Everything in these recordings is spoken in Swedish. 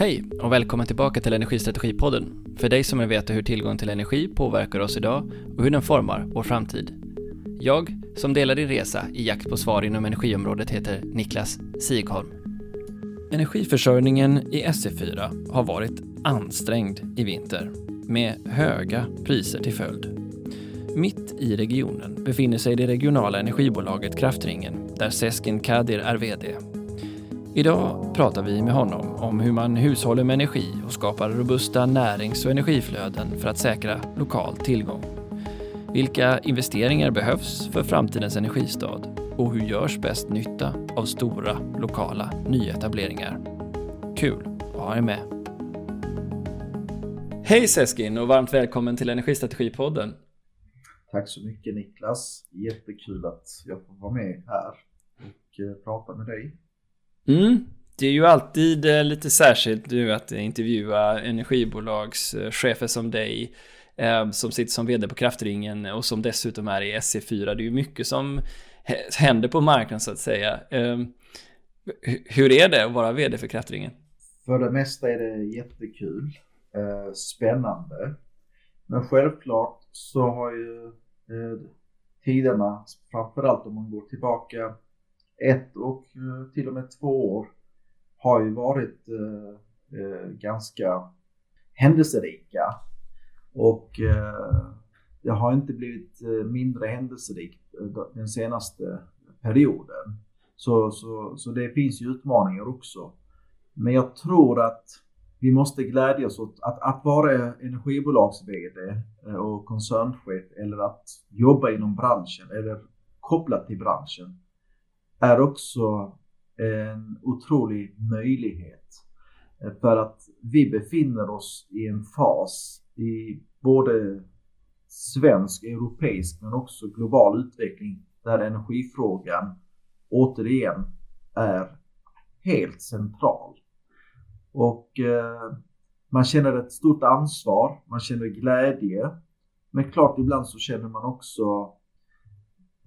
Hej och välkommen tillbaka till Energistrategipodden. För dig som vill veta hur tillgång till energi påverkar oss idag och hur den formar vår framtid. Jag, som delar din resa i jakt på svar inom energiområdet, heter Niklas Sigholm. Energiförsörjningen i SE4 har varit ansträngd i vinter med höga priser till följd. Mitt i regionen befinner sig det regionala energibolaget Kraftringen där Seskin Kadir är VD Idag pratar vi med honom om hur man hushåller med energi och skapar robusta närings och energiflöden för att säkra lokal tillgång. Vilka investeringar behövs för framtidens energistad och hur görs bäst nytta av stora lokala nyetableringar? Kul att ha er med! Hej Seskin och varmt välkommen till Energistrategipodden. Tack så mycket Niklas. Jättekul att jag får vara med här och eh, prata med dig. Mm. Det är ju alltid eh, lite särskilt nu att intervjua energibolagschefer som dig eh, som sitter som vd på Kraftringen och som dessutom är i SC4. Det är ju mycket som händer på marknaden så att säga. Eh, hur är det att vara vd för Kraftringen? För det mesta är det jättekul, spännande. Men självklart så har ju tiderna, framförallt om man går tillbaka ett och eh, till och med två år har ju varit eh, eh ganska händelserika. Och eh, det har inte blivit eh, mindre händelserikt den senaste perioden. Så, så, så det finns ju utmaningar också. Men jag tror att vi måste glädjas åt att, att vara energibolags-VD och koncernchef eller att jobba inom branschen eller kopplat till branschen är också en otrolig möjlighet. För att vi befinner oss i en fas i både svensk, europeisk men också global utveckling där energifrågan återigen är helt central. Och eh, man känner ett stort ansvar, man känner glädje. Men klart ibland så känner man också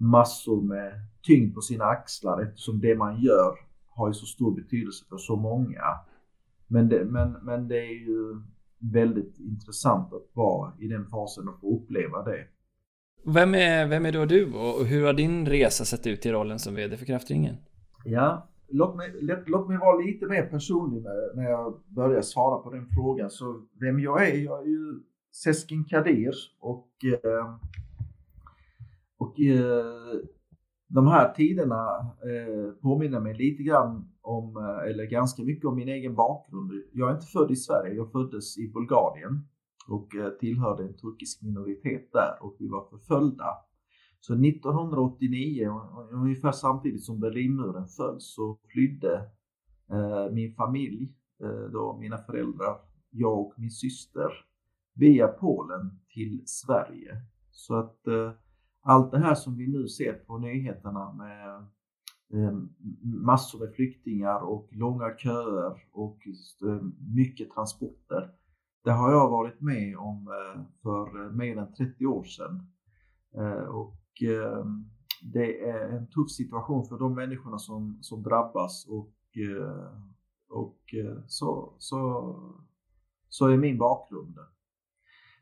massor med tyngd på sina axlar eftersom det man gör har ju så stor betydelse för så många. Men det, men, men det är ju väldigt intressant att vara i den fasen och få uppleva det. Vem är, vem är då du och hur har din resa sett ut i rollen som VD för Kraftringen? Ja, låt mig, låt, låt mig vara lite mer personlig när, när jag börjar svara på den frågan. Så vem jag är? Jag är ju Seskin Kadir och, eh, och eh, de här tiderna eh, påminner mig lite grann om, eh, eller ganska mycket om min egen bakgrund. Jag är inte född i Sverige, jag föddes i Bulgarien och eh, tillhörde en turkisk minoritet där och vi var förföljda. Så 1989, ungefär samtidigt som Berlinmuren föll, så flydde eh, min familj, då mina föräldrar, jag och min syster, via Polen till Sverige. Så att eh, allt det här som vi nu ser på nyheterna med eh, massor med flyktingar och långa köer och eh, mycket transporter. Det har jag varit med om eh, för mer än 30 år sedan. Och det är en tuff situation för de människorna som, som drabbas och, och så, så, så är min bakgrund.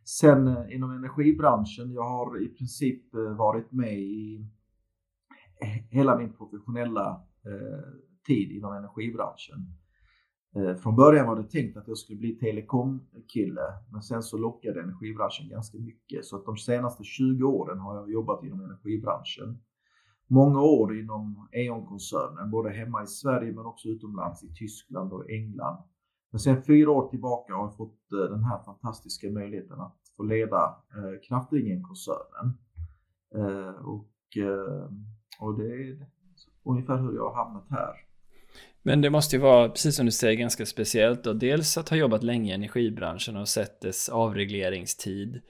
Sen eh, inom energibranschen, jag har i princip eh, varit med i hela min professionella eh, tid inom energibranschen. Från början var det tänkt att jag skulle bli telekomkille, men sen så lockade energibranschen ganska mycket. Så att de senaste 20 åren har jag jobbat inom energibranschen. Många år inom E.ON-koncernen, både hemma i Sverige men också utomlands i Tyskland och England. Men sen fyra år tillbaka har jag fått eh, den här fantastiska möjligheten att få leda eh, Kraftringen-koncernen. Eh, och, eh, och det är ungefär hur jag har hamnat här. Men det måste ju vara, precis som du säger, ganska speciellt och dels att ha jobbat länge i energibranschen och sett dess avregleringstid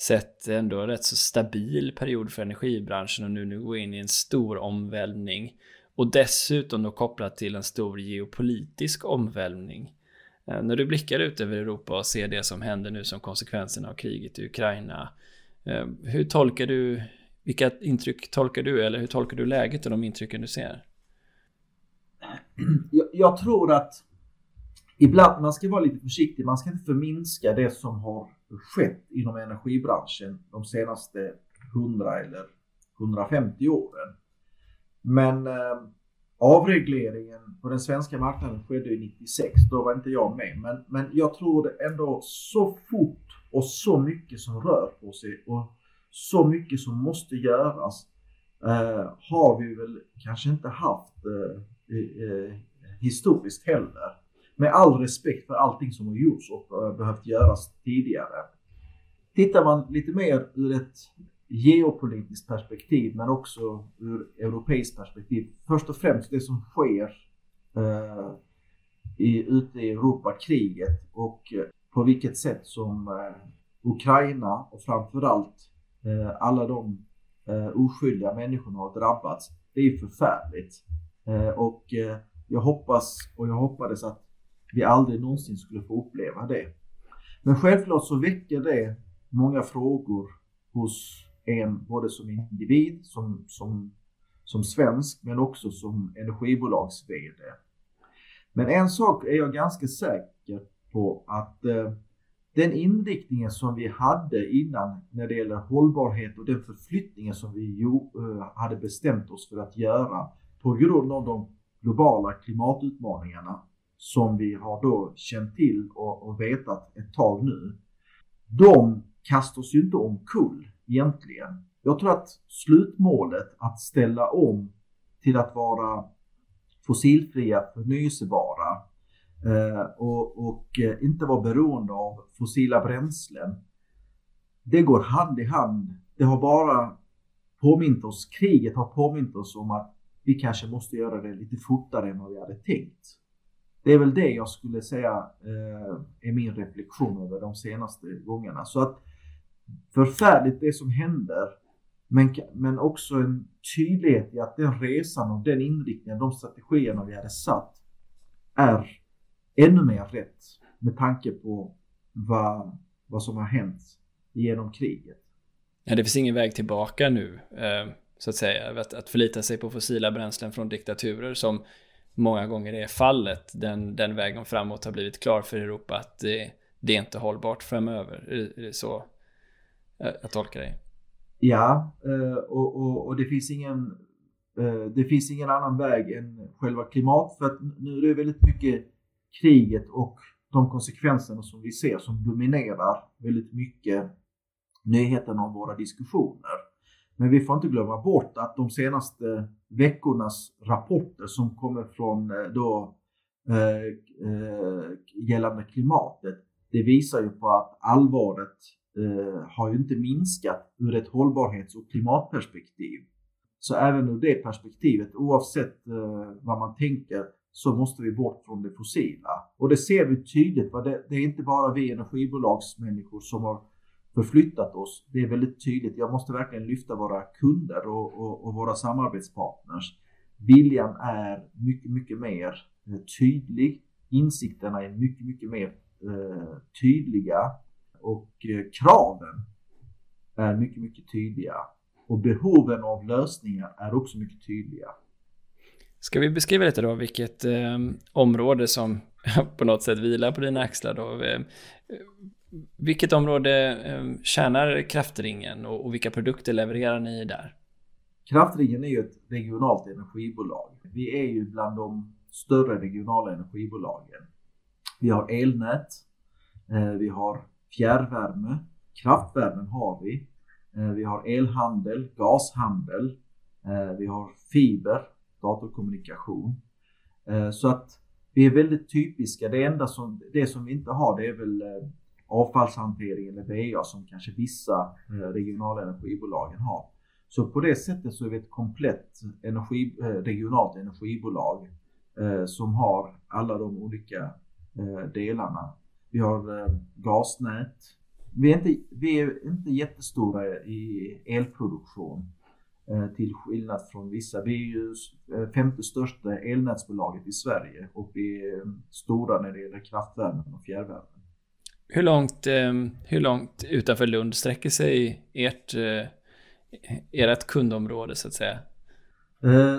sett ändå en rätt så stabil period för energibranschen och nu, nu går in i en stor omvälvning och dessutom då kopplat till en stor geopolitisk omvälvning. Eh, när du blickar ut över Europa och ser det som händer nu som konsekvenserna av kriget i Ukraina. Eh, hur tolkar du, vilka intryck tolkar du eller hur tolkar du läget och de intrycken du ser? Jag, jag tror att ibland, man ska vara lite försiktig, man ska inte förminska det som har skett inom energibranschen de senaste 100 eller 150 åren. Men eh, avregleringen på den svenska marknaden skedde ju 96, då var inte jag med. Men, men jag tror ändå så fort och så mycket som rör på sig och så mycket som måste göras eh, har vi väl kanske inte haft eh, eh, historiskt heller. Med all respekt för allting som har gjorts och eh, behövt göras tidigare. Tittar man lite mer ur ett geopolitiskt perspektiv men också ur europeiskt perspektiv. Först och främst det som sker eh, i, ute i Europa, kriget och eh, på vilket sätt som eh, Ukraina och framförallt eh, alla de eh, oskyldiga människorna har drabbats. Det är förfärligt. Eh, och eh, jag hoppas och jag hoppades att vi aldrig någonsin skulle få uppleva det. Men självklart så väcker det många frågor hos en både som individ, som, som, som svensk, men också som energibolags-VD. Men en sak är jag ganska säker på att eh, den inriktningen som vi hade innan när det gäller hållbarhet och den förflyttningen som vi jo, eh, hade bestämt oss för att göra på grund av de globala klimatutmaningarna som vi har då känt till och, och vetat ett tag nu. De kastas ju inte omkull egentligen. Jag tror att slutmålet att ställa om till att vara fossilfria, förnyelsebara eh, och, och eh, inte vara beroende av fossila bränslen. Det går hand i hand. Det har bara påmint oss, kriget har påmint oss om att vi kanske måste göra det lite fortare än vad vi hade tänkt. Det är väl det jag skulle säga eh, är min reflektion över de senaste gångerna. Så att förfärligt det som händer. Men, men också en tydlighet i att den resan och den inriktningen, de strategierna vi hade satt är ännu mer rätt med tanke på vad, vad som har hänt genom kriget. Ja, det finns ingen väg tillbaka nu, eh, så att säga. Att, att förlita sig på fossila bränslen från diktaturer som många gånger är fallet. Den, den vägen framåt har blivit klar för Europa att det, det är inte hållbart framöver. Är det så Eh, jag tolkar dig. Ja, eh, och, och, och, det finns ingen eh, det finns ingen annan väg än själva klimat för att nu är det väldigt mycket kriget och de konsekvenserna som vi ser som dominerar väldigt mycket nyheterna om våra diskussioner. Men vi får inte glömma bort att de senaste veckornas rapporter som kommer från då eh, gällande klimatet, det visar ju på att allvaret eh, har ju inte minskat ur ett hållbarhets och klimatperspektiv. Så även ur det perspektivet, oavsett eh, vad man tänker, så måste vi bort från det fossila. Och det ser vi tydligt. Det, det är inte bara vi energibolagsmänniskor som har förflyttat oss. Det är väldigt tydligt. Jag måste verkligen lyfta våra kunder och, och, och våra samarbetspartners. Viljan är mycket, mycket mer eh, tydlig. Insikterna är mycket, mycket mer eh, tydliga och eh, kraven är mycket, mycket tydliga. Och behoven av lösningar är också mycket tydliga. Ska vi beskriva lite då vilket eh, område som på något sätt vilar på dina axlar då? Eh, vilket område eh, tjänar kraftringen och, och vilka produkter levererar ni där? Kraftringen är ju ett regionalt energibolag. Vi är ju bland de större regionala energibolagen. Vi har elnät, eh, vi har fjärrvärme, kraftvärmen har vi. Eh, vi har elhandel, gashandel, eh, vi har fiber, datorkommunikation. Eh, så att vi är väldigt typiska. Det enda som, det som vi inte har det är väl avfallshantering eller VA som kanske vissa regionala energibolagen har. Så på det sättet så är vi ett komplett energi, regionalt energibolag som har alla de olika delarna vi har eh, gasnät. Vi är, inte, vi är inte jättestora i elproduktion eh, till skillnad från vissa. Vi är ju eh, femte största elnätsbolaget i Sverige och vi är stora när det gäller kraftvärmen och fjärrvärmen. Hur långt, hur långt utanför Lund sträcker sig ert, ert kundområde så att säga? Eh,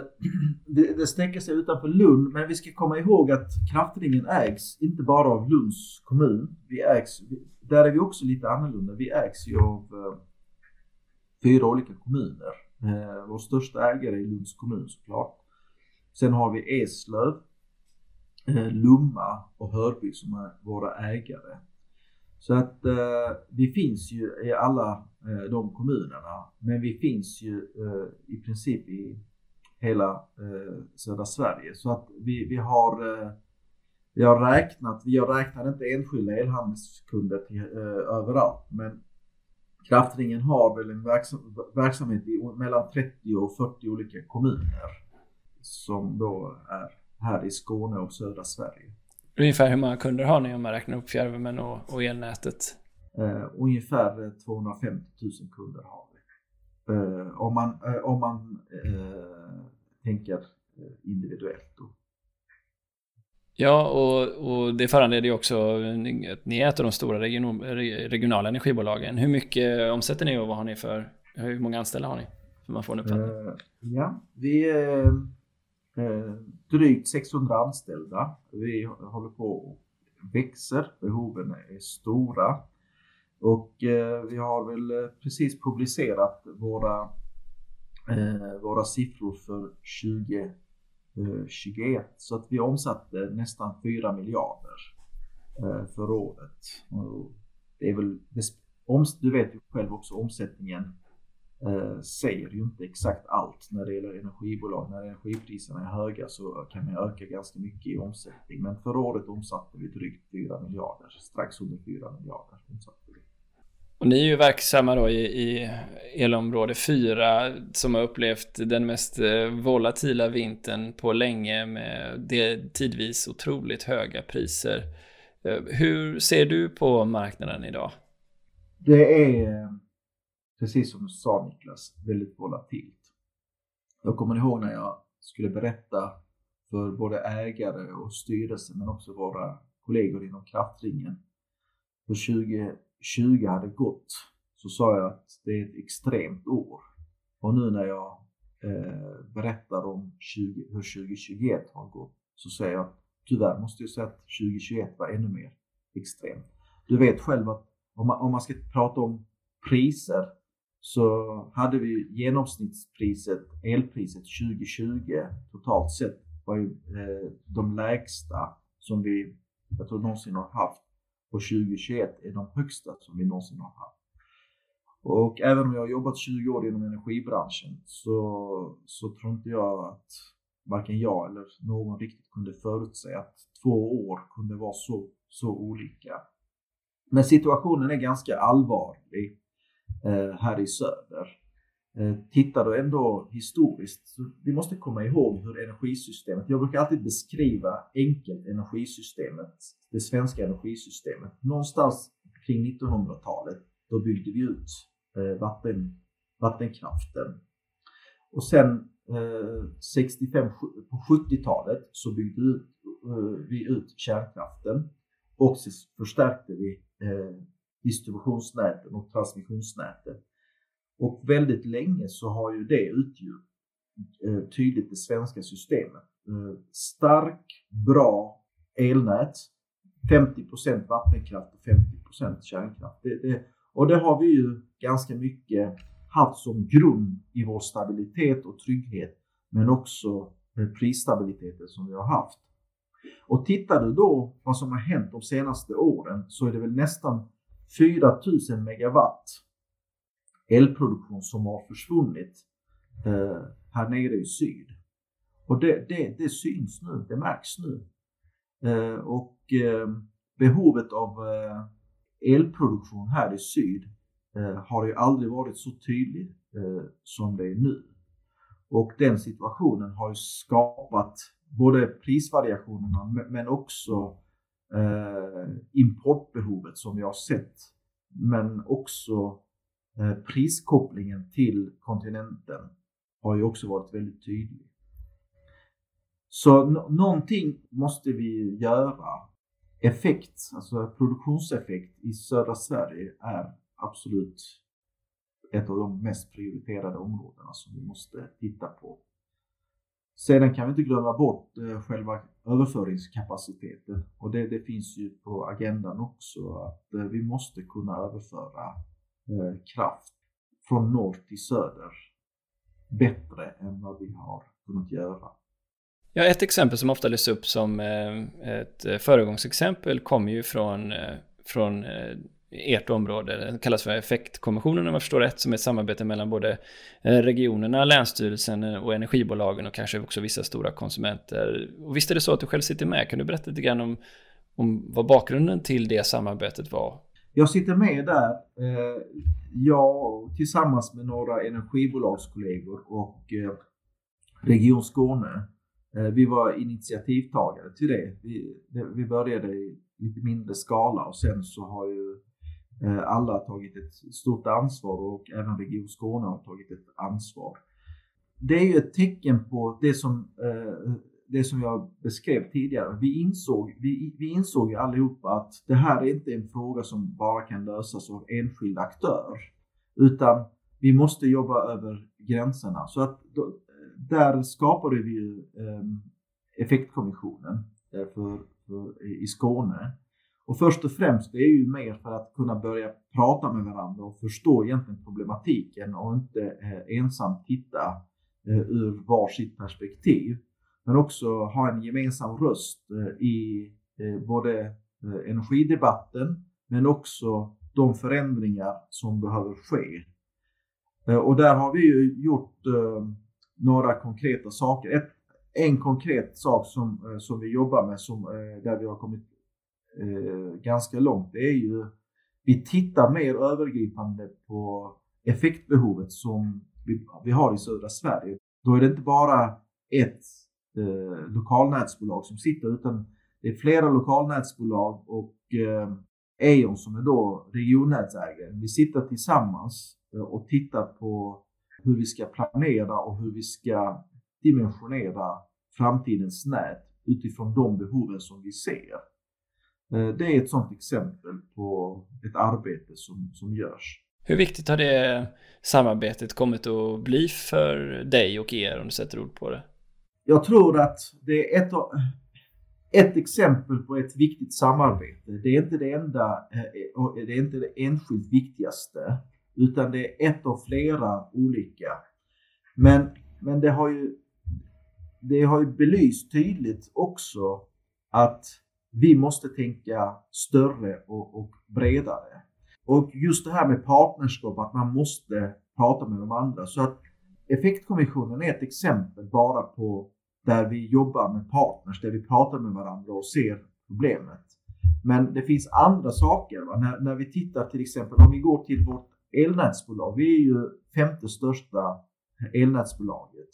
det sträcker sig utanför Lund, men vi ska komma ihåg att Kraftringen ägs inte bara av Lunds kommun. Vi ägs, där är vi också lite annorlunda. Vi ägs ju av eh, fyra olika kommuner. Eh, vår största ägare är Lunds kommun såklart. Sen har vi Eslöv, eh, Lomma och Hörby som är våra ägare. Så att eh, vi finns ju i alla eh, de kommunerna, men vi finns ju eh, i princip i hela eh, södra Sverige. Så att vi, vi har eh, vi har räknat, vi har räknat inte enskilda elhandelskunder till, eh, överallt, men Kraftringen har väl en verksam, verksamhet i mellan 30 och 40 olika kommuner som då är här i Skåne och södra Sverige. Ungefär hur många kunder har ni om man räknar upp fjärrvärmen och, och elnätet? Uh, ungefär 250 000 kunder har Uh, om man, uh, om man tänker individuellt. Då. Ja, och, och det föranleder ju också att ni är ett av de stora region, regionala energibolagen. Hur mycket omsätter ni och vad har ni för, hur många anställda har ni? För man får en uppfattning. ja, vi Eh, drygt 600 anställda. Vi håller på och växer, behoven är stora. Och eh, vi har väl eh, precis publicerat våra, eh, våra siffror för 2021 eh, så att vi omsatte nästan 4 miljarder för året. det är väl, du vet ju själv också omsättningen eh, säger ju inte exakt allt när det gäller energibolag. När energipriserna är höga så kan man öka ganska mycket i omsättning. Men förra året omsatte vi drygt 4 miljarder, strax under 4 miljarder omsatte vi. Och ni är ju verksamma då i, i elområde 4 som har upplevt den mest eh, volatila vintern på länge med det tidvis otroligt höga priser. Eh, hur ser du på marknaden idag? Det är, eh, precis som du sa Niklas, väldigt volatilt. Jag kommer ihåg när jag skulle berätta för både ägare och styrelse men också våra kollegor inom kraftringen för 20 20 hade gått så sa jag att det är ett extremt år. Och nu när jag eh, berättar om 20, hur 2021 har gått så säger jag att tyvärr måste jag säga att 2021 var ännu mer extremt. Du vet själv att om man, om man ska prata om priser så hade vi genomsnittspriset, elpriset 2020 totalt sett var ju eh, de lägsta som vi, jag tror någonsin har haft och 2021 är de högsta som vi någonsin har haft. Och även om jag har jobbat 20 år inom energibranschen så, så tror inte jag att varken jag eller någon riktigt kunde förutse att två år kunde vara så, så olika. Men situationen är ganska allvarlig Eh, här i söder. Eh, tittar du ändå historiskt, så vi måste komma ihåg hur energisystemet, jag brukar alltid beskriva enkelt energisystemet, det svenska energisystemet. Någonstans kring 1900-talet, då byggde vi ut eh, vatten, vattenkraften. Och sen eh, 65 på 70-talet så byggde vi ut kärnkraften och så förstärkte vi distributionsnäten och transmissionsnäten. Och väldigt länge så har ju det utgjort eh, tydligt det svenska systemet. Eh, stark, bra elnät, 50% vattenkraft och 50% kärnkraft. Det, det, och det har vi ju ganska mycket haft som grund i vår stabilitet och trygghet, men också prisstabiliteten som vi har haft. Och tittar du då vad som har hänt de senaste åren så är det väl nästan 4000 megawatt elproduktion som har försvunnit eh, här nere i syd. Och det, det, det syns nu, det märks nu. Eh, och eh, behovet av eh, elproduktion här i syd eh, har ju aldrig varit så tydligt eh, som det är nu. Och den situationen har ju skapat både prisvariationerna men också eh, importbehovet som vi har sett, men också Eh, priskopplingen till kontinenten har ju också varit väldigt tydlig. Så någonting måste vi göra. Effekt, alltså produktionseffekt i södra Sverige är absolut ett av de mest prioriterade områdena som vi måste titta på. Sedan kan vi inte glömma bort eh, själva överföringskapaciteten och det, det, finns ju på agendan också att eh, vi måste kunna överföra eh, kraft från norr till söder bättre än vad vi har kunnat göra. Ja, ett exempel som ofta lyfts upp som eh, ett eh, föregångsexempel kommer ju från, eh, från ert område. Det kallas för effektkommissionen om jag förstår rätt, som är ett samarbete mellan både regionerna, Länsstyrelsen och energibolagen och kanske också vissa stora konsumenter. Och visst är det så att du själv sitter med? Kan du berätta lite grann om, om vad bakgrunden till det samarbetet var? Jag sitter med där. Eh, jag tillsammans med några energibolagskollegor och eh, Region Skåne. Eh, vi var initiativtagare till det. Vi, vi började i lite mindre skala och sen så har ju Eh, alla tagit ett stort ansvar och även Region Skåne har tagit ett ansvar. Det är ju ett tecken på det som, eh, det som jag beskrev tidigare. Vi insåg, vi, vi insåg ju allihopa att det här är inte en fråga som bara kan lösas av enskild aktör. Utan vi måste jobba över gränserna. Så att då, där skapade vi ju ehm, effektkommissionen eh, för, för, i Skåne och först och främst det är ju mer för att kunna börja prata med varandra och förstå egentligen problematiken och inte eh, ensam titta eh, ur varsitt perspektiv. Men också ha en gemensam röst eh, i eh, både eh, energidebatten men också de förändringar som behöver ske. Och där har vi ju gjort några konkreta saker. Ett, en konkret sak som, som vi jobbar med som, där vi har kommit ganska långt, det är ju vi tittar mer övergripande på effektbehovet som vi, vi har i södra Sverige. Då är det inte bara ett eh, lokalnätsbolag som sitter utan det är flera lokalnätsbolag och eh, E.ON som är då regionnätsägare. Vi sitter tillsammans eh, och tittar på hur vi ska planera och hur vi ska dimensionera framtidens nät utifrån de behoven som vi ser. Eh, det är ett sådant exempel på ett arbete som, som görs. Hur viktigt har det samarbetet kommit att bli för dig och er om du sätter ord på det? Jag tror att det är ett, ett exempel på ett viktigt samarbete. Det är inte det enda eh, och det är inte det enskilt viktigaste utan det är ett av flera olika. Men, men det har ju det har ju belyst tydligt också att vi måste tänka större och, och bredare. Och just det här med partnerskap, att man måste prata med de andra. Så att Effektkommissionen är ett exempel bara på där vi jobbar med partners, där vi pratar med varandra och ser problemet. Men det finns andra saker. När, när vi tittar till exempel, om vi går till vårt elnätsbolag. Vi är ju femte största elnätsbolaget.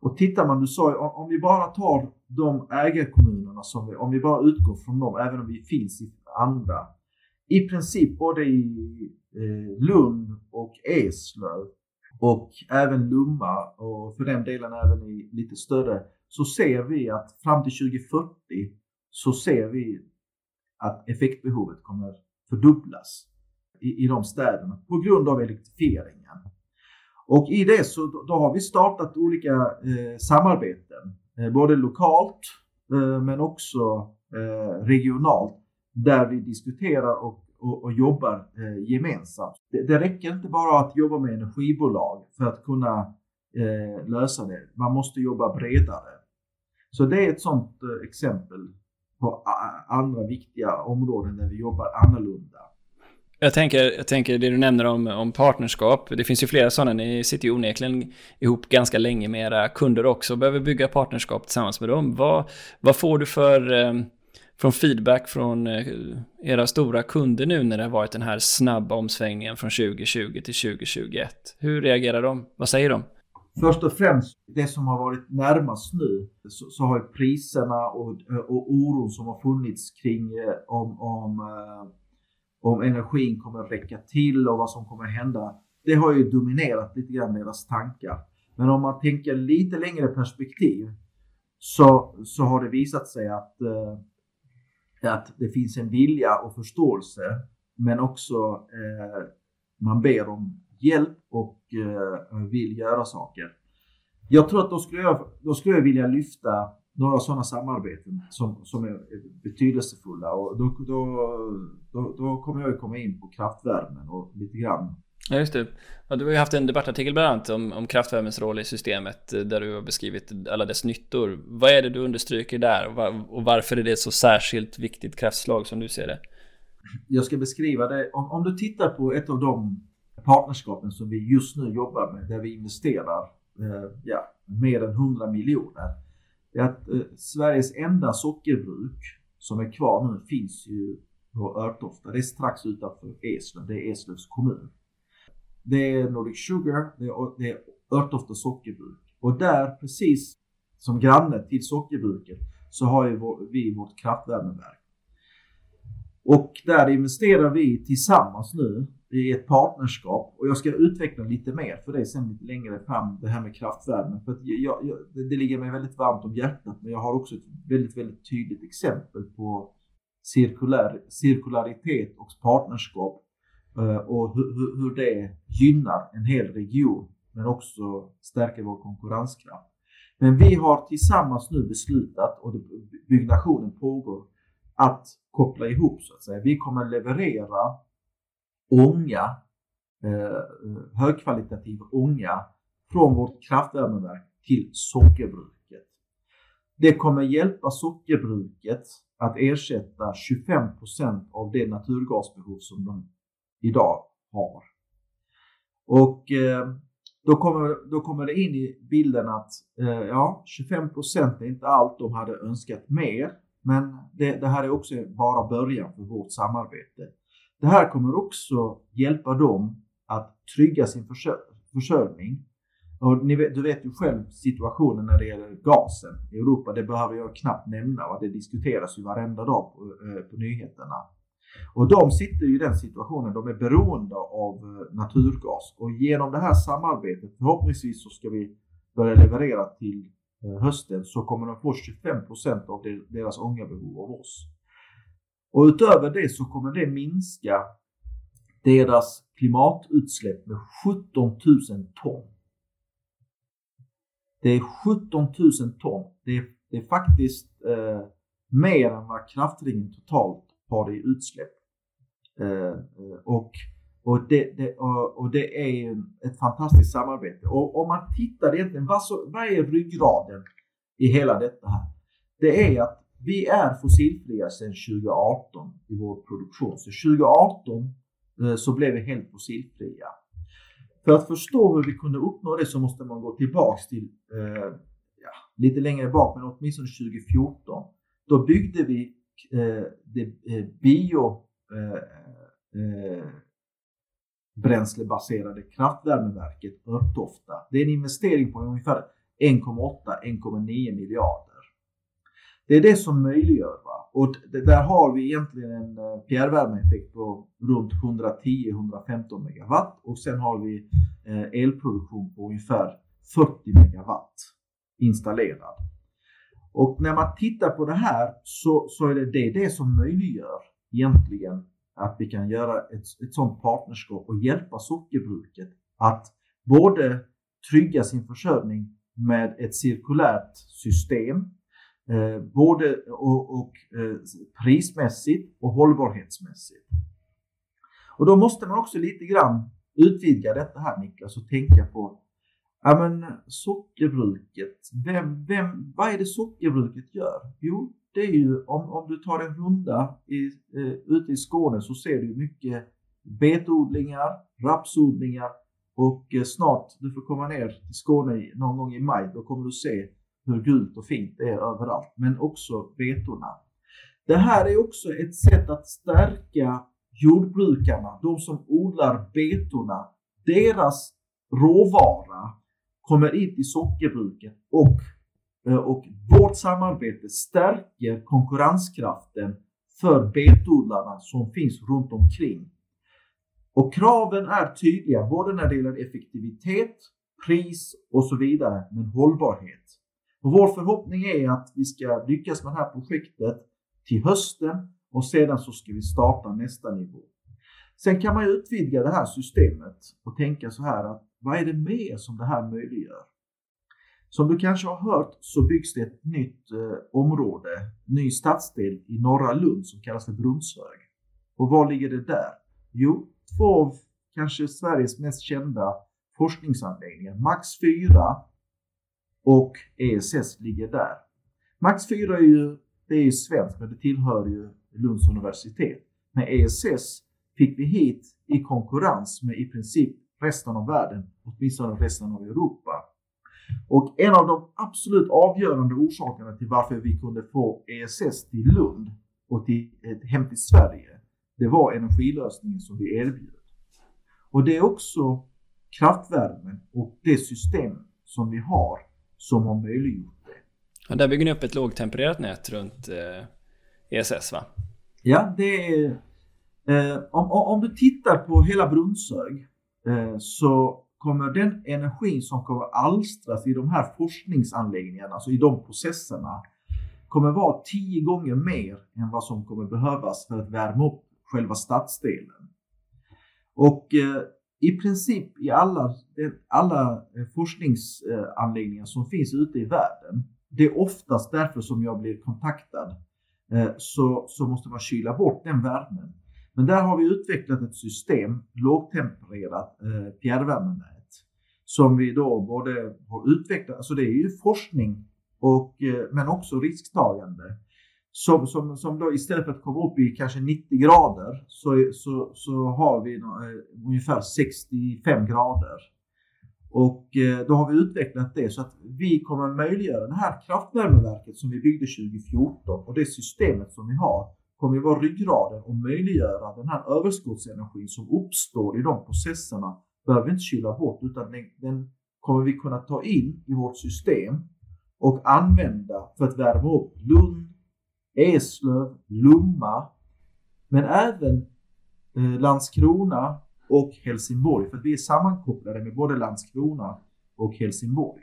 Och tittar man, du sa om vi bara tar de ägarkommunerna som vi, om vi bara utgår från dem, även om vi finns i andra. I princip både i eh, Lund och Eslöv och även Lomma och för den delen även i lite större så ser vi att fram till 2040 så ser vi att effektbehovet kommer fördubblas i, i de städerna på grund av elektrifieringen. Och i det så då har vi startat olika eh, samarbeten, eh, både lokalt eh, men också eh, regionalt, där vi diskuterar och, och, och jobbar eh, gemensamt. Det, det, räcker inte bara att jobba med energibolag för att kunna eh, lösa det. Man måste jobba bredare. Så det är ett sådant eh, exempel på andra viktiga områden där vi jobbar annorlunda. Jag tänker, jag tänker det du nämner om, om partnerskap. Det finns ju flera sådana. Ni sitter ju onekligen ihop ganska länge med era kunder också och behöver bygga partnerskap tillsammans med dem. Vad, vad får du för eh, från feedback från eh, era stora kunder nu när det har varit den här snabba omsvängningen från 2020 till 2021? Hur reagerar de? Vad säger de? Först och främst, det som har varit närmast nu, så, så har priserna och, och oron som har funnits kring eh, om, om eh, om energin kommer att räcka till och vad som kommer att hända. Det har ju dominerat lite grann deras tankar. Men om man tänker lite längre perspektiv så, så har det visat sig att, eh, att det finns en vilja och förståelse men också eh, man ber om hjälp och eh, vill göra saker. Jag tror att då skulle jag, då skulle jag vilja lyfta några sådana samarbeten som, som är betydelsefulla och då, då, då, då kommer jag komma in på kraftvärmen och lite grann Ja, just det. Ja, du har ju haft en debattartikel bland annat om, om kraftvärmens roll i systemet eh, där du har beskrivit alla dess nyttor. Vad är det du understryker där och varför är det ett så särskilt viktigt kraftslag som du ser det? Jag ska beskriva det. Om, om du tittar på ett av de partnerskapen som vi just nu jobbar med där vi investerar eh, ja, mer än 100 miljoner. Det är att eh, Sveriges enda sockerbruk som är kvar nu finns ju på Örtofta. Det är strax utanför Eslöv. Det är Eslövs kommun. Det är Nordic Sugar, det är, det är Örtofta sockerbruk. Och där, precis som granne till sockerbruket, så har ju vår, vi vårt kraftvärmeverk. Och där investerar vi tillsammans nu i ett partnerskap och jag ska utveckla lite mer för det sen lite längre fram, det här med kraftvärme. För att jag, jag, det ligger mig väldigt varmt om hjärtat men jag har också ett väldigt, väldigt tydligt exempel på cirkulär, cirkularitet och partnerskap Eh, och hur, hur det gynnar en hel region men också stärker vår konkurrenskraft. Men vi har tillsammans nu beslutat, och byggnationen pågår, att koppla ihop så att säga. Vi kommer leverera ånga, eh, högkvalitativ ånga från vårt kraftvärmeverk till sockerbruket. Det kommer hjälpa sockerbruket att ersätta 25% av det naturgasbehov som de idag har. Och eh, då, kommer, då kommer det in i bilden att eh, ja, 25 är inte allt de hade önskat mer. Men det, det, här är också bara början för vårt samarbete. Det här kommer också hjälpa dem att trygga sin försör försörjning. Och ni vet, du vet ju själv situationen när det gäller gasen i Europa. Det behöver jag knappt nämna. och Det diskuteras ju varenda dag på, eh, på nyheterna. Och de sitter i den situationen, de är beroende av eh, naturgas. Och genom det här samarbetet, förhoppningsvis så ska vi börja leverera till eh, hösten, så kommer de få 25% av deras ångabehov av oss. Och utöver det så kommer det minska deras klimatutsläpp med 17 000 ton. Det är 17 000 ton. Det är, det är faktiskt eh, mer än vad kraftringen totalt har det i utsläpp. Eh, eh, och, och, det, det, och, och, det är ett fantastiskt samarbete. Och om man tittar egentligen, vad, så, vad är ryggraden i hela detta här? Det är att vi är fossilfria sedan 2018 i vår produktion. Så 2018 eh, så blev vi helt fossilfria. För att förstå hur vi kunde uppnå det så måste man gå tillbaks till eh, ja, lite längre bak, men åtminstone 2014. Då byggde vi Eh, det biobränslebaserade bio eh, bränslebaserade kraftvärmeverket Örtofta. Det är en investering på ungefär 1,8-1,9 miljarder. Det är det som möjliggör. Va? Och det, där har vi egentligen en fjärrvärmeeffekt på runt 110-115 megawatt och sen har vi elproduktion på ungefär 40 megawatt installerad. Och när man tittar på det här så, så är det, det det som möjliggör egentligen att vi kan göra ett, ett sådant partnerskap och hjälpa sockerbruket att både trygga sin försörjning med ett cirkulärt system, eh, både och, och eh, prismässigt och hållbarhetsmässigt. Och då måste man också lite grann utvidga detta här Niklas och tänka på Ja men sockerbruket, vem, vem, vad är det sockerbruket gör? Jo, det är ju om, om du tar en runda i, eh, ute i Skåne så ser du mycket betodlingar, rapsodlingar och eh, snart, du får komma ner till Skåne någon gång i maj, då kommer du se hur gult och fint det är överallt, men också betorna. Det här är också ett sätt att stärka jordbrukarna, de som odlar betorna, deras råvara kommer in till sockerbruket och, eh, och vårt samarbete stärker konkurrenskraften för betodlarna som finns runt omkring. Och kraven är tydliga både när det gäller effektivitet, pris och så vidare, men hållbarhet. Och vår förhoppning är att vi ska lyckas med det här projektet till hösten och sedan så ska vi starta nästa nivå. Sen kan man ju utvidga det här systemet och tänka så här att vad är det mer som det här möjliggör? Som du kanske har hört så byggs det ett nytt eh, område, ny stadsdel i norra Lund som kallas för Brunnshög. Och var ligger det där? Jo, två av kanske Sveriges mest kända forskningsanläggningar, Max 4 och ESS ligger där. Max 4 är ju, det är ju svenskt men det tillhör ju Lunds universitet. Med ESS fick vi hit i konkurrens med i princip resten av världen, åtminstone resten av Europa. Och en av de absolut avgörande orsakerna till varför vi kunde få ESS till Lund och till, hem till Sverige, det var energilösningen som vi erbjöd. Och det är också kraftvärmen och det system som vi har som har möjliggjort det. Och där bygger ni upp ett lågtempererat nät runt eh, ESS va? Ja, det är... Eh, om, om du tittar på hela Brunnshög eh, så kommer den energin som kommer alstras i de här forskningsanläggningarna, alltså i de processerna, kommer vara tio gånger mer än vad som kommer behövas för att värma upp själva stadsdelen. Och eh, i princip i alla, alla eh, forskningsanläggningar som finns ute i världen, det är oftast därför som jag blir kontaktad, eh, så, så måste man kyla bort den värmen. Men där har vi utvecklat ett system, lågtempererat eh, fjärrvärmenät, som vi då både har utvecklat, alltså det är ju forskning och, eh, men också risktagande. Som, som, som då istället för att komma upp i kanske 90 grader så, så, så har vi eh, ungefär 65 grader. Och eh, då har vi utvecklat det så att vi kommer möjliggöra det här kraftvärmeverket som vi byggde 2014 och det systemet som vi har kommer ju vara ryggraden och möjliggöra den här överskottsenergin som uppstår i de processerna behöver vi inte kyla bort utan den, den kommer vi kunna ta in i vårt system och använda för att värma upp Lund, Eslöv, Lomma men även eh, Landskrona och Helsingborg för att vi är sammankopplade med både Landskrona och Helsingborg.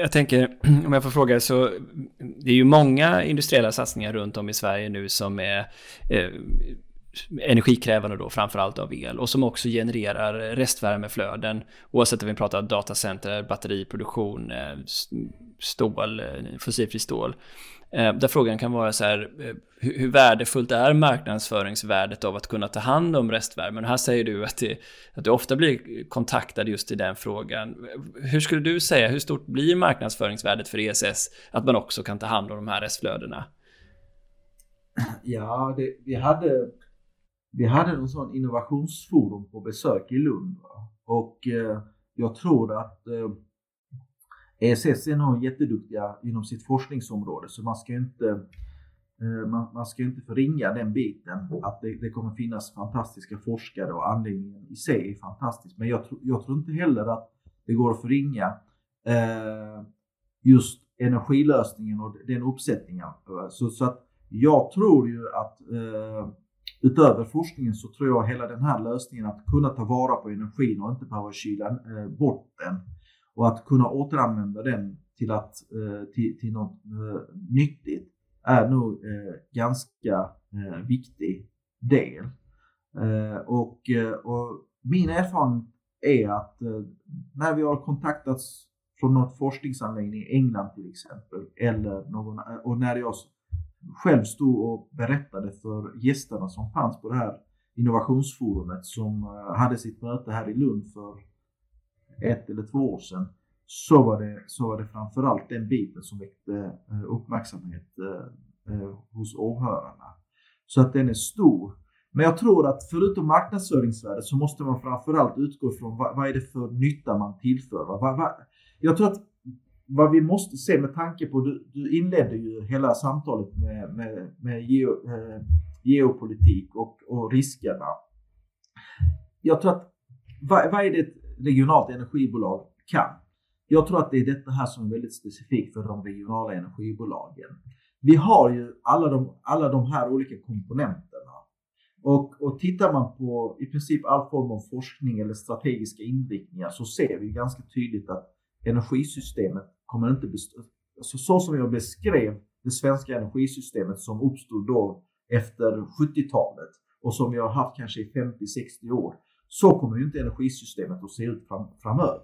Jag tänker, om jag får fråga, så det är ju många industriella satsningar runt om i Sverige nu som är eh, energikrävande då, framförallt av el, och som också genererar restvärmeflöden, oavsett om vi pratar datacenter, batteriproduktion, eh, stål, eh, fossilfri fossilfritt stål. Eh, där frågan kan vara så här, eh, hur, värdefullt är marknadsföringsvärdet av att kunna ta hand om restvärmen? Här säger du att, det, att du ofta blir kontaktad just i den frågan. Hur skulle du säga, hur stort blir marknadsföringsvärdet för ESS att man också kan ta hand om de här restflödena? Ja, det, vi hade vi hade en sån innovationsforum på besök i Lund och eh, jag tror att eh, ESS är nog jätteduktiga inom sitt forskningsområde så man ska inte eh, man, man ska inte förringa den biten att det, det, kommer finnas fantastiska forskare och anläggningen i sig är fantastisk. Men jag, jag tror inte heller att det går att förringa eh, just energilösningen och den uppsättningen. Så, så att jag tror ju att eh, utöver forskningen så tror jag hela den här lösningen att kunna ta vara på energin och inte behöva kyla eh, bort den och att kunna återanvända den till, att, eh, till, till något eh, nyttigt är nog eh, ganska viktig del. Och, och min erfarenhet är att när vi har kontaktats från något forskningsanläggning i England till exempel, eller någon, och när jag själv stod och berättade för gästerna som fanns på det här innovationsforumet som hade sitt möte här i Lund för ett eller två år sedan så var det, så var det framförallt den biten som väckte eh, uppmärksamhet eh, eh, hos åhörarna. Så att den är stor. Men jag tror att förutom marknadsföringsvärdet så måste man framförallt utgå ifrån vad, vad är det för nytta man tillför. Vad, vad, jag tror att vad vi måste se med tanke på, du, du inledde ju hela samtalet med, med, med geo, eh, geopolitik och, och riskerna. Jag tror att vad, vad är det regionalt energibolag kan? Jag tror att det är detta här som är väldigt specifikt för de regionala energibolagen. Vi har ju alla de, alla de här olika komponenterna. Och, och tittar man på i princip all form av forskning eller strategiska inriktningar så ser vi ganska tydligt att energisystemet kommer inte bestå. Alltså så som jag beskrev det svenska energisystemet som uppstod då efter 70-talet och som vi har haft kanske i 50-60 år. Så kommer ju inte energisystemet att se ut fram, framöver.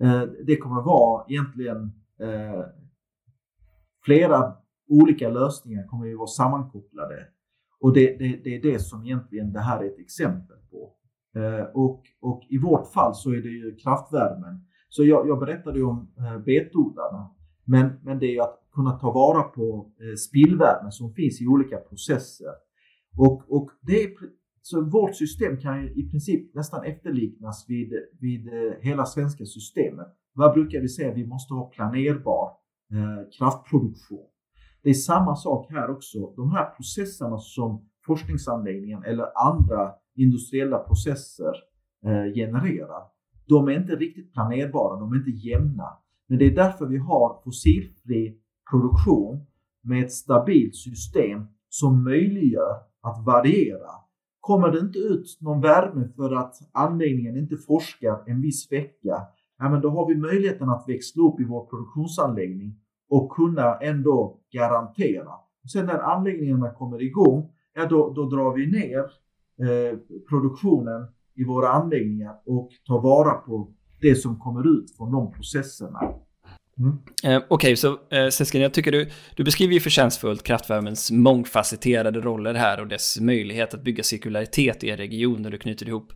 Eh, det kommer vara egentligen eh, flera olika lösningar kommer ju vara sammankopplade. Och det, det, det, är det som egentligen det här är ett exempel på. Eh, och, och i vårt fall så är det ju kraftvärmen. Så jag, jag berättade ju om eh, betodlarna. Men, men det är ju att kunna ta vara på eh, spillvärme som finns i olika processer. Och, och det är, så vårt system kan ju i princip nästan efterliknas vid, vid eh, hela svenska systemet. Vad brukar vi säga? Vi måste ha planerbar eh, kraftproduktion. Det är samma sak här också. De här processerna som forskningsanläggningen eller andra industriella processer eh, genererar, de är inte riktigt planerbara, de är inte jämna. Men det är därför vi har fossilfri produktion med ett stabilt system som möjliggör att variera. Kommer det inte ut någon värme för att anläggningen inte forskar en viss vecka, ja, men då har vi möjligheten att växla upp i vår produktionsanläggning och kunna ändå garantera. Sen när anläggningarna kommer igång, ja då, då drar vi ner eh, produktionen i våra anläggningar och tar vara på det som kommer ut från de processerna. Mm. Eh, Okej, okay, så eh, Seskin, jag tycker du, du beskriver ju förtjänstfullt kraftvärmens mångfacetterade roller här och dess möjlighet att bygga cirkularitet i en region där du knyter ihop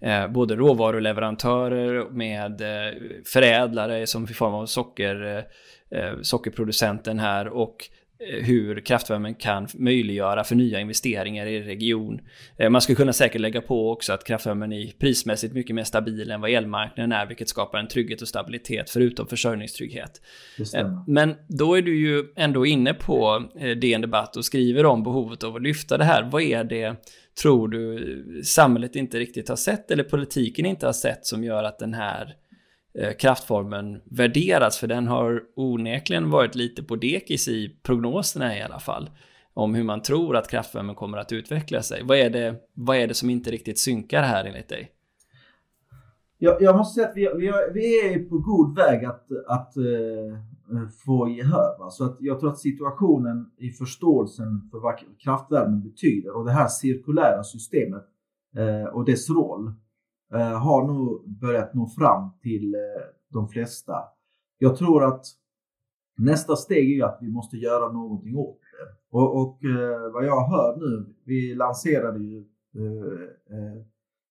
eh, både råvaruleverantörer med eh, förädlare som i form av socker, eh, eh sockerproducenten här och hur kraftvärmen kan möjliggöra för nya investeringar i region. Eh, man skulle kunna säkert lägga på också att kraftvärmen är prismässigt mycket mer stabil än vad elmarknaden är, vilket skapar en trygghet och stabilitet förutom försörjningstrygghet. Eh, men då är du ju ändå inne på DN Debatt och skriver om behovet av att lyfta det här. Vad är det, tror du, samhället inte riktigt har sett eller politiken inte har sett som gör att den här Eh, Eh, kraftformen värderas, för den har onekligen varit lite på dekis i prognoserna i alla fall, om hur man tror att kraftvärmen kommer att utveckla sig. Vad är det, vad är det som inte riktigt synkar här enligt dig? Jag, jag måste säga att vi, vi, vi är på god väg att, att uh, få gehör. Va? Så att jag tror att situationen i förståelsen för vad kraftvärmen betyder och det här cirkulära systemet uh, och dess roll Eh, har nog börjat nå fram till eh, de flesta. Jag tror att nästa steg är att vi måste göra någonting åt det. Och, och eh, vad jag hör nu, vi lanserade ju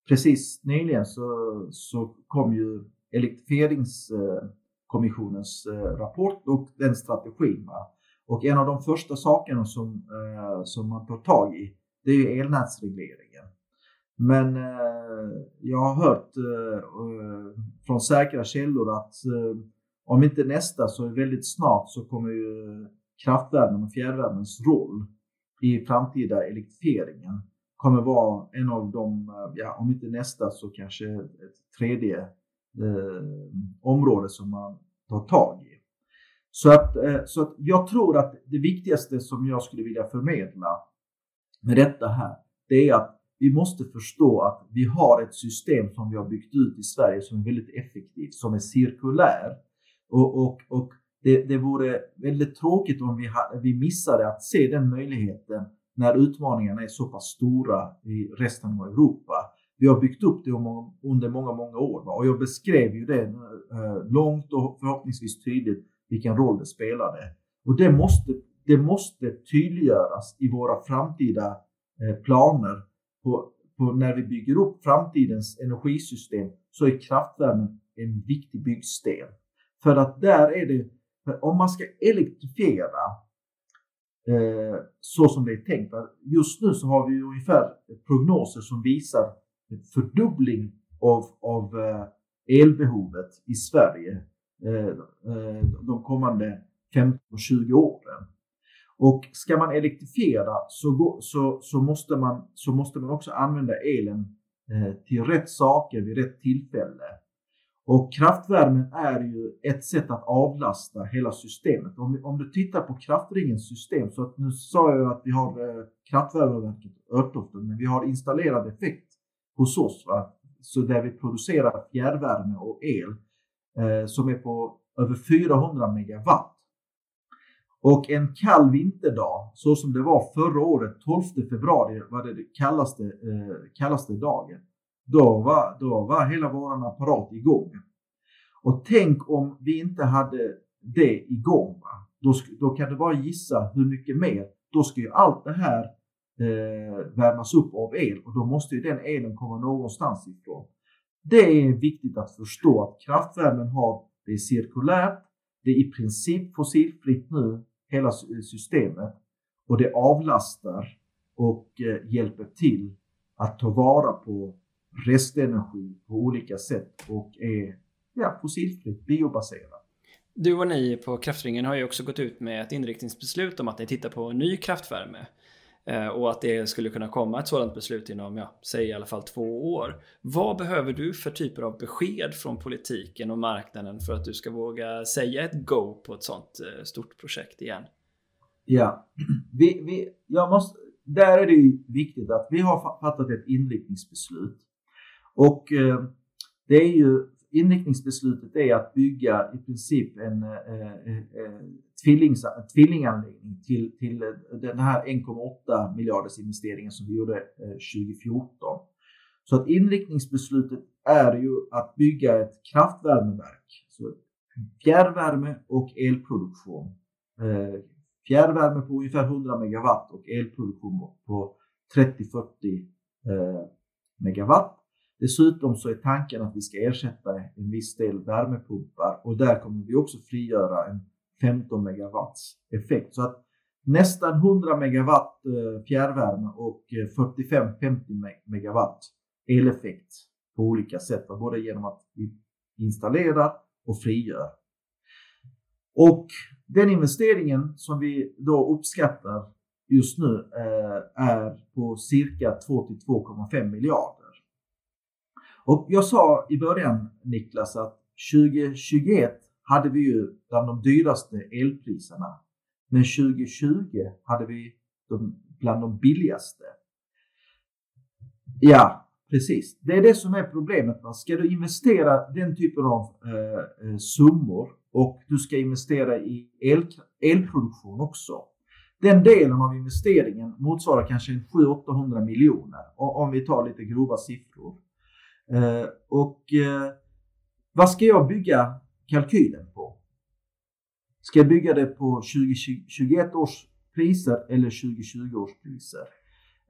precis nyligen så, så kom ju elektrifieringskommissionens rapport och den strategin. Va? Och en av de första sakerna som, som man tar tag i, det är elnätsregleringen. Men eh, jag har hört eh, eh, från säkra källor att eh, om inte nästa så väldigt snart så kommer ju kraftvärmen och fjärrvärmens roll i framtida elektrifieringen kommer vara en av de, eh, ja, om inte nästa så kanske ett tredje eh, område som man tar tag i. Så att, eh, så att jag tror att det viktigaste som jag skulle vilja förmedla med detta här, det är att vi måste förstå att vi har ett system som vi har byggt ut i Sverige som är väldigt effektivt, som är cirkulär. Och, och, och det, det vore väldigt tråkigt om vi, vi missade att se den möjligheten när utmaningarna är så pass stora i resten av Europa. Vi har byggt upp det under många, många år och jag beskrev ju det eh, långt och förhoppningsvis tydligt vilken roll det spelade. Och det måste, det måste tydliggöras i våra framtida eh, planer på, på när vi bygger upp framtidens energisystem så är kraftvärmen en viktig byggsten. För att där är det, om man ska elektrifiera eh, så som det är tänkt. Just nu så har vi ungefär prognoser som visar en fördubbling av, av eh, elbehovet i Sverige eh, eh de kommande 15-20 åren. Och ska man elektrifiera så, gå, så, så, måste, man, så måste man också använda elen eh, till rätt saker vid rätt tillfälle. Och kraftvärmen är ju ett sätt att avlasta hela systemet. Om, om du tittar på kraftringens system, så att nu sa jag att vi har eh, kraftvärmeverket Örtoften, men vi har installerad effekt hos oss, va? så där vi producerar fjärrvärme och el eh, som är på över 400 megawatt. Och en kall vinterdag, så som det var förra året, 12 februari var det kallaste, eh, kallaste dagen. Då var, då var hela vår apparat igång. Och tänk om vi inte hade det igång. Va? Då, då kan du bara gissa hur mycket mer. Då ska ju allt det här eh, värmas upp av el och då måste ju den elen komma någonstans ifrån. Det är viktigt att förstå att kraftvärmen har, det är cirkulärt, det är i princip fossilfritt nu, hela systemet och det avlastar och eh, hjälper till att ta vara på restenergi på olika sätt och är ja, fossilfritt, biobaserat. Du och ni på Kraftringen har ju också gått ut med ett inriktningsbeslut om att ni tittar på ny kraftvärme. Eh, och att det skulle kunna komma ett sådant beslut inom, ja, säg i alla fall två år. Vad behöver du för typer av besked från politiken och marknaden för att du ska våga säga ett go på ett sådant eh, stort projekt igen? Ja, vi, vi, jag måste, där är det ju viktigt att vi har fattat ett inriktningsbeslut. Och eh, det är ju inriktningsbeslutet är att bygga i princip en eh, eh, eh tvillings, tvillinganläggning till, till eh, den här 1,8 miljarders investeringen som vi gjorde eh, 2014. Så att inriktningsbeslutet är ju att bygga ett kraftvärmeverk. Så fjärrvärme och elproduktion. Eh, fjärrvärme på ungefär 100 megawatt och elproduktion på 30-40 eh, megawatt. Dessutom så är tanken att vi ska ersätta en viss del värmepumpar och där kommer vi också frigöra en 15 megawatts effekt. Så att nästan 100 megawatt eh, fjärrvärme och eh, 45-50 megawatt eleffekt på olika sätt, både genom att vi installerar och frigör. Och den investeringen som vi då uppskattar just nu eh, är på cirka 2 till 2,5 miljarder. Och jag sa i början Niklas att 2021 hade vi ju bland de dyraste elpriserna. Men 2020 hade vi de, bland de billigaste. Ja, precis. Det är det som är problemet. Ska du investera den typen av eh, eh, summor och du ska investera i el, elproduktion också. Den delen av investeringen motsvarar kanske 700-800 miljoner om vi tar lite grova siffror. Eh, och eh, vad ska jag bygga kalkylen på? Ska jag bygga det på 2021 års priser eller 2020 års priser?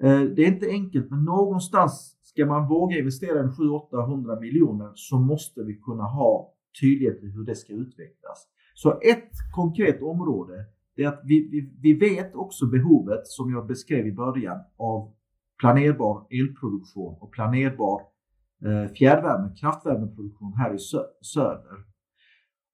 Eh, det är inte enkelt, men någonstans ska man våga investera en 700-800 miljoner så måste vi kunna ha tydlighet i hur det ska utvecklas. Så ett konkret område är att vi, vi, vi vet också behovet, som jag beskrev i början, av planerbar elproduktion och planerbar Eh, fjärrvärme, kraftvärmeproduktion här i söder.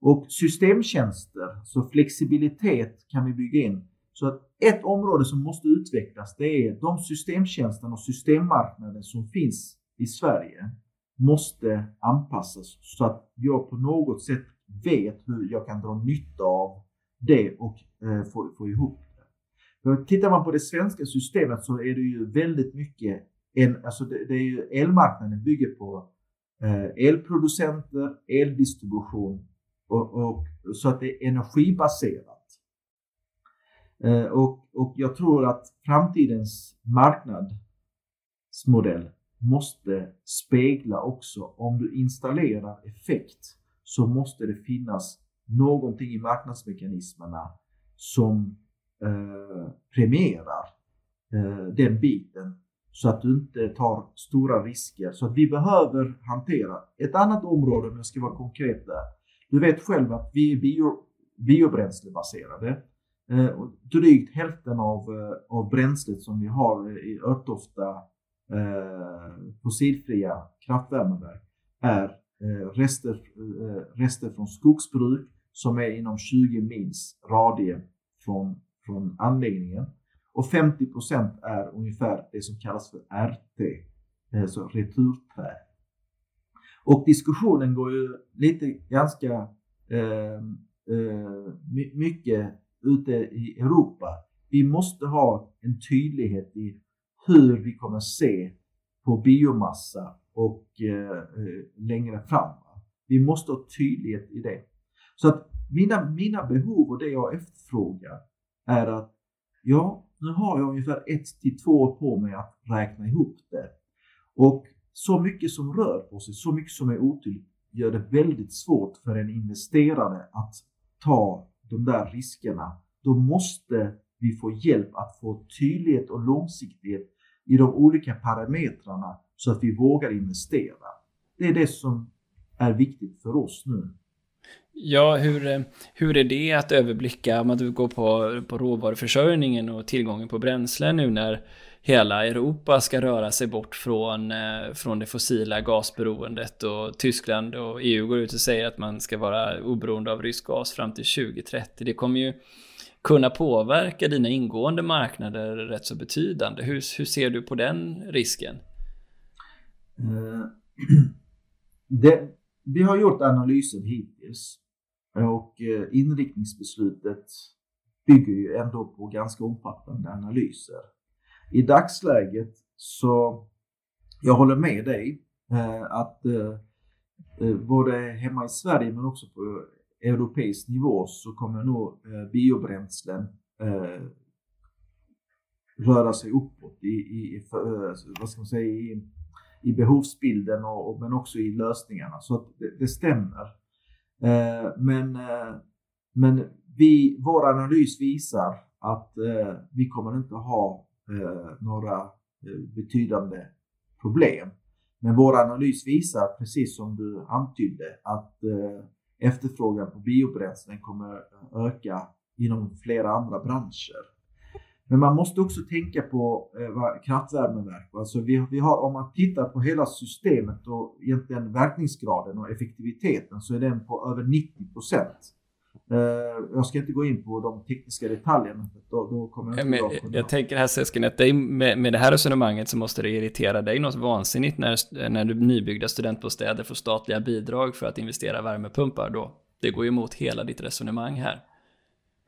Och systemtjänster, så flexibilitet kan vi bygga in. Så att ett område som måste utvecklas det är de systemtjänster och systemmarknader som finns i Sverige måste anpassas så att jag på något sätt vet hur jag kan dra nytta av det och eh, få, få ihop det. För tittar man på det svenska systemet så är det ju väldigt mycket en, alltså det, det är ju, elmarknaden bygger på eh, elproducenter, eldistribution och, och, så att det är energibaserat. Eh, och, och jag tror att framtidens marknadsmodell måste spegla också om du installerar effekt så måste det finnas någonting i marknadsmekanismerna som eh, premierar eh, den biten så att du inte tar stora risker. Så att vi behöver hantera ett annat område, om jag ska vara konkret där. Du vet själv att vi är bio, biobränslebaserade. Eh, drygt hälften av, eh, av bränslet som vi har i Örtofta eh, fossilfria kraftvärmeverk är eh, rester, eh, rester från skogsbruk som är inom 20 mils radie från, från anläggningen. Och 50 procent är ungefär det som kallas för RT, alltså returträ. Och diskussionen går ju lite ganska eh, eh, mycket ute i Europa. Vi måste ha en tydlighet i hur vi kommer se på biomassa och eh, eh längre fram. Vi måste ha tydlighet i det. Så att mina, mina behov och det jag efterfrågar är att ja, nu har jag ungefär ett till två år på mig att räkna ihop det. Och så mycket som rör på sig, så mycket som är otydligt, gör det väldigt svårt för en investerare att ta de där riskerna. Då måste vi få hjälp att få tydlighet och långsiktighet i de olika parametrarna så att vi vågar investera. Det är det som är viktigt för oss nu. Ja, hur, eh, hur är det att överblicka, om du går på, på råvaruförsörjningen och tillgången på bränsle nu när hela Europa ska röra sig bort från, eh, från det fossila gasberoendet och Tyskland och EU går ut och säger att man ska vara oberoende av rysk gas fram till 2030. Det kommer ju kunna påverka dina ingående marknader rätt så betydande. Hur, hur ser du på den risken? Eh, det, vi har gjort analyser hittills och eh, inriktningsbeslutet bygger ju ändå på ganska omfattande analyser. I dagsläget så, jag håller med dig eh, att eh, både hemma i Sverige men också på europeisk nivå så kommer nog biobränslen röra sig uppåt i, i, vad ska man säga, i i behovsbilden och, men också i lösningarna. Så det, det, stämmer. Eh, men eh, men vi, vår analys visar att eh, vi kommer inte ha några betydande problem. Men vår analys visar, precis som du antydde, att efterfrågan på biobränslen kommer öka inom flera andra branscher. Men man måste också tänka på eh, kraftvärmeverk. Alltså vi, vi har, om man tittar på hela systemet och egentligen verkningsgraden och effektiviteten så är den på över 90 procent. Eh, jag ska inte gå in på de tekniska detaljerna. Då, då kommer jag, men, jag, jag tänker här Seskin, att dig, med, med det här resonemanget så måste det irritera dig något vansinnigt när, när du nybyggda studentbostäder får statliga bidrag för att investera värmepumpar då. Det går ju emot hela ditt resonemang här.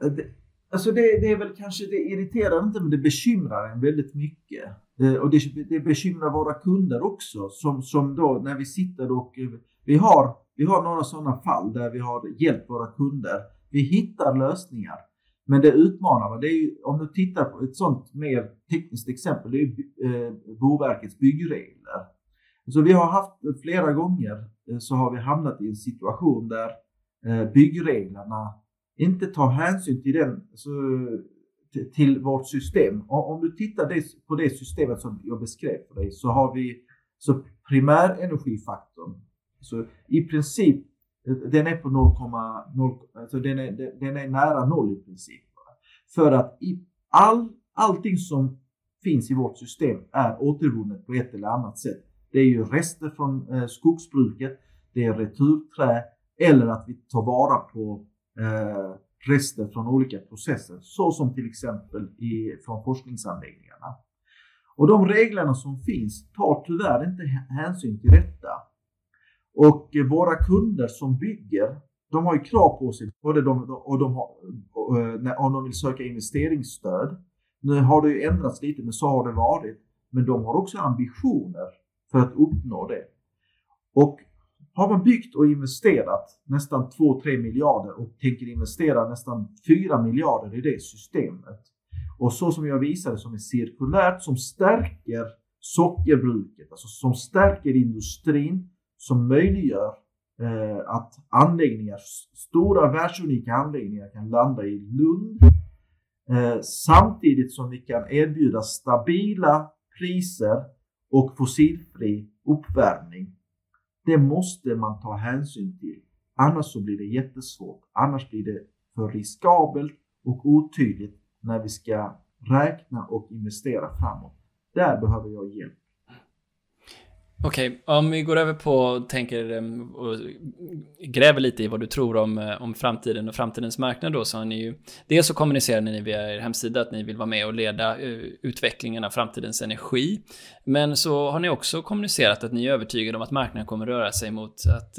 Eh, det, Alltså det, det är väl kanske, det irriterar inte men det bekymrar en väldigt mycket. Eh, och det, det bekymrar våra kunder också som, som då när vi sitter och eh, vi har, vi har några sådana fall där vi har hjälpt våra kunder. Vi hittar lösningar. Men det utmanar, det är ju, om du tittar på ett sådant mer tekniskt exempel, det är ju eh, Boverkets byggregler. Så vi har haft flera gånger eh, så har vi hamnat i en situation där eh, byggreglerna inte tar hänsyn till den, alltså, till, till vårt system. Och om du tittar på det systemet som jag beskrev för dig så har vi så primärenergifaktorn. Så i princip, den är på 0,0, alltså den är, den är nära noll i princip. För att i all, allting som finns i vårt system är återvunnet på ett eller annat sätt. Det är ju rester från eh, skogsbruket, det är returträ eller att vi tar vara på eh, rester från olika processer, så som till exempel i, från forskningsanläggningarna. Och de reglerna som finns tar tyvärr inte hänsyn till detta. Och våra kunder som bygger, de har ju krav på sig både de, och de har, eh, om de vill söka investeringsstöd. Nu har det ju ändrats lite, men så har det varit. Men de har också ambitioner för att uppnå det. Och har man byggt och investerat nästan 2-3 miljarder och tänker investera nästan 4 miljarder i det systemet. Och så som jag visade som är cirkulärt, som stärker sockerbruket, alltså som stärker industrin, som möjliggör eh, att anläggningar, stora världsunika anläggningar kan landa i Lund. Eh, samtidigt som vi kan erbjuda stabila priser och fossilfri uppvärmning det måste man ta hänsyn till. Annars så blir det jättesvårt. Annars blir det för riskabelt och otydligt när vi ska räkna och investera framåt. Där behöver jag hjälp. Okej, okay, om vi går över på och tänker eh, och gräver lite i vad du tror om, eh, om framtiden och framtidens marknad då så har ni ju Dels så kommunicerar ni via er hemsida att ni vill vara med och leda eh, utvecklingen av framtidens energi. Men så har ni också kommunicerat att ni är övertygade om att marknaden kommer röra sig mot att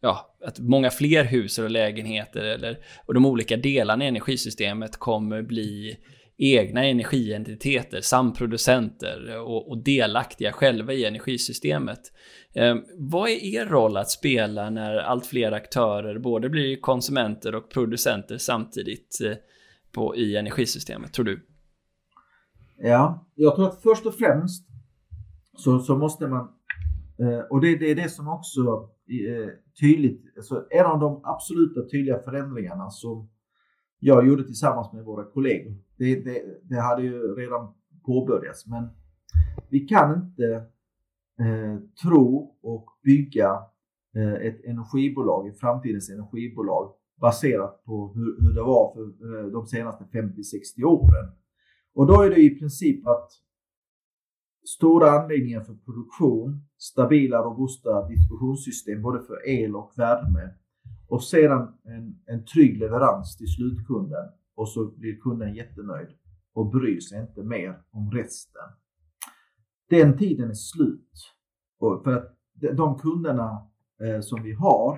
ja, att många fler hus och lägenheter eller, och de olika delarna i energisystemet kommer bli egna energientiteter, samproducenter och, och delaktiga själva i energisystemet. Eh, vad är er roll att spela när allt fler aktörer både blir konsumenter och producenter samtidigt eh, på, i energisystemet, tror du? Ja, jag tror att först och främst så, så måste man Eh, och det, det, är det som också är eh, tydligt, alltså en av de absoluta tydliga förändringarna som jag gjorde tillsammans med våra kollegor. Det, det, det hade ju redan påbörjats men vi kan inte eh, tro och bygga eh, ett energibolag, ett framtidens energibolag baserat på hur, hur det var för eh, de senaste 50-60 åren. Och då är det i princip att stora anläggningar för produktion, stabila robusta distributionssystem både för el och värme och sedan en, en trygg leverans till slutkunden och så blir kunden jättenöjd och bryr sig inte mer om resten. Den tiden är slut. Och för att de kunderna eh, som vi har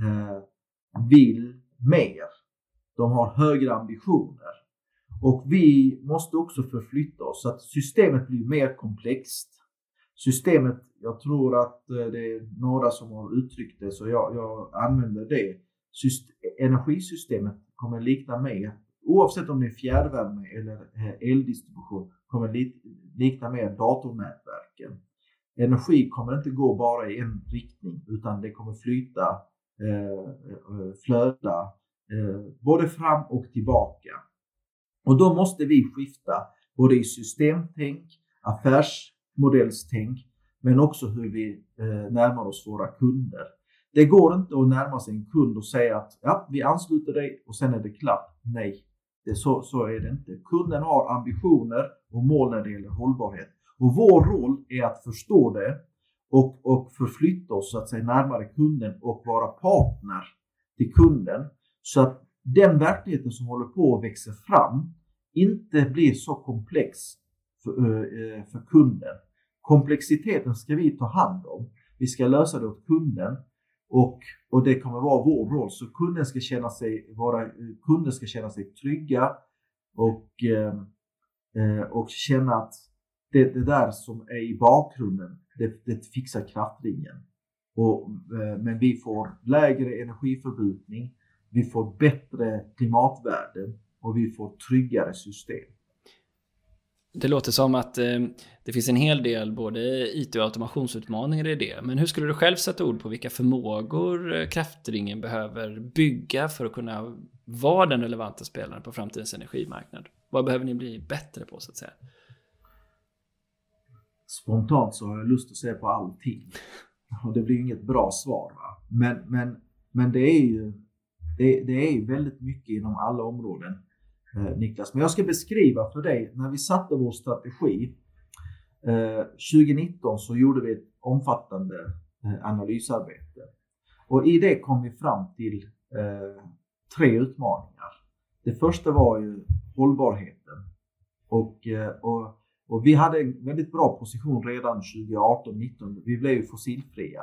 eh, vill mer. De har högre ambitioner. Och vi måste också förflytta oss så att systemet blir mer komplext. Systemet, jag tror att eh, det är några som har uttryckt det så jag, jag använder det. Syst energisystemet kommer likna mer, oavsett om det är fjärrvärme eller eh, eldistribution, kommer likna mer datornätverken. Energi kommer inte gå bara i en riktning utan det kommer flyta, eh, eh flöda, både fram och tillbaka. Och då måste vi skifta både i systemtänk, affärsmodellstänk, men också hur vi eh, närmar oss våra kunder. Det går inte att närma sig en kund och säga att ja, vi ansluter dig och sen är det klart. Nej, det så, så är det inte. Kunden har ambitioner och mål när det gäller hållbarhet. Och vår roll är att förstå det och, och förflytta oss så att säga närmare kunden och vara partner till kunden. Så att den verkligheten som håller på att växa fram inte blir så komplex för, eh, eh, för kunden. Komplexiteten ska vi ta hand om. Vi ska lösa det åt kunden och, och det kommer vara vår roll. Så kunden ska känna sig, våra kunder ska känna sig trygga och, ehm, eh, och känna att det, det där som är i bakgrunden, det, det fixar kraftringen. Och, men vi får lägre energiförbrukning, vi får bättre klimatvärden och vi får tryggare system. Det låter som att eh, det finns en hel del både IT och automationsutmaningar i det. Men hur skulle du själv sätta ord på vilka förmågor eh, kraftringen behöver bygga för att kunna vara den relevanta spelaren på framtidens energimarknad? Vad behöver ni bli bättre på så att säga? Spontant så har jag lust att säga på allting. Och det blir inget bra svar. Va? Men, men, men det är ju det, det är väldigt mycket inom alla områden. Eh, Niklas. Men jag ska beskriva för dig, när vi satte vår strategi eh, 2019 så gjorde vi ett omfattande eh, analysarbete. Och i det kom vi fram till eh, tre utmaningar. Det första var ju hållbarheten. Och, eh, och, och vi hade en väldigt bra position redan 2018-19. Vi blev ju fossilfria.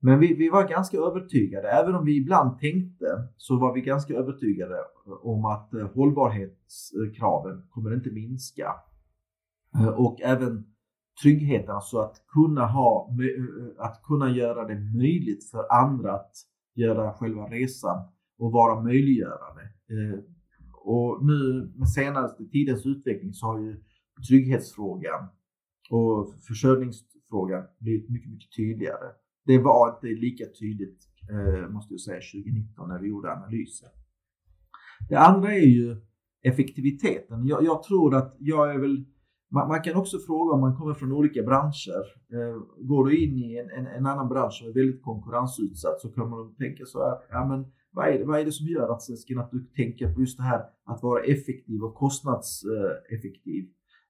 Men vi, vi, var ganska övertygade, även om vi ibland tänkte, så var vi ganska övertygade om att eh, hållbarhetskraven kommer inte minska. Eh, och även tryggheten, alltså att kunna, ha, eh, att kunna göra det möjligt för andra att göra själva resan och vara möjliggörande. Och nu med senaste tidens utveckling så har ju trygghetsfrågan och försörjningsfrågan blivit mycket, mycket tydligare det var inte lika tydligt, eh, måste jag säga, 2019 när vi gjorde analysen. Det andra är ju effektiviteten. Jag, jag tror att jag är väl man, man, kan också fråga om man kommer från olika branscher. Eh, går du in i en, en, en, annan bransch som är väldigt konkurrensutsatt så kommer man tänka så här, ja men vad är det, vad är det som gör att, att du tänker på just det här att vara effektiv och kostnadseffektiv?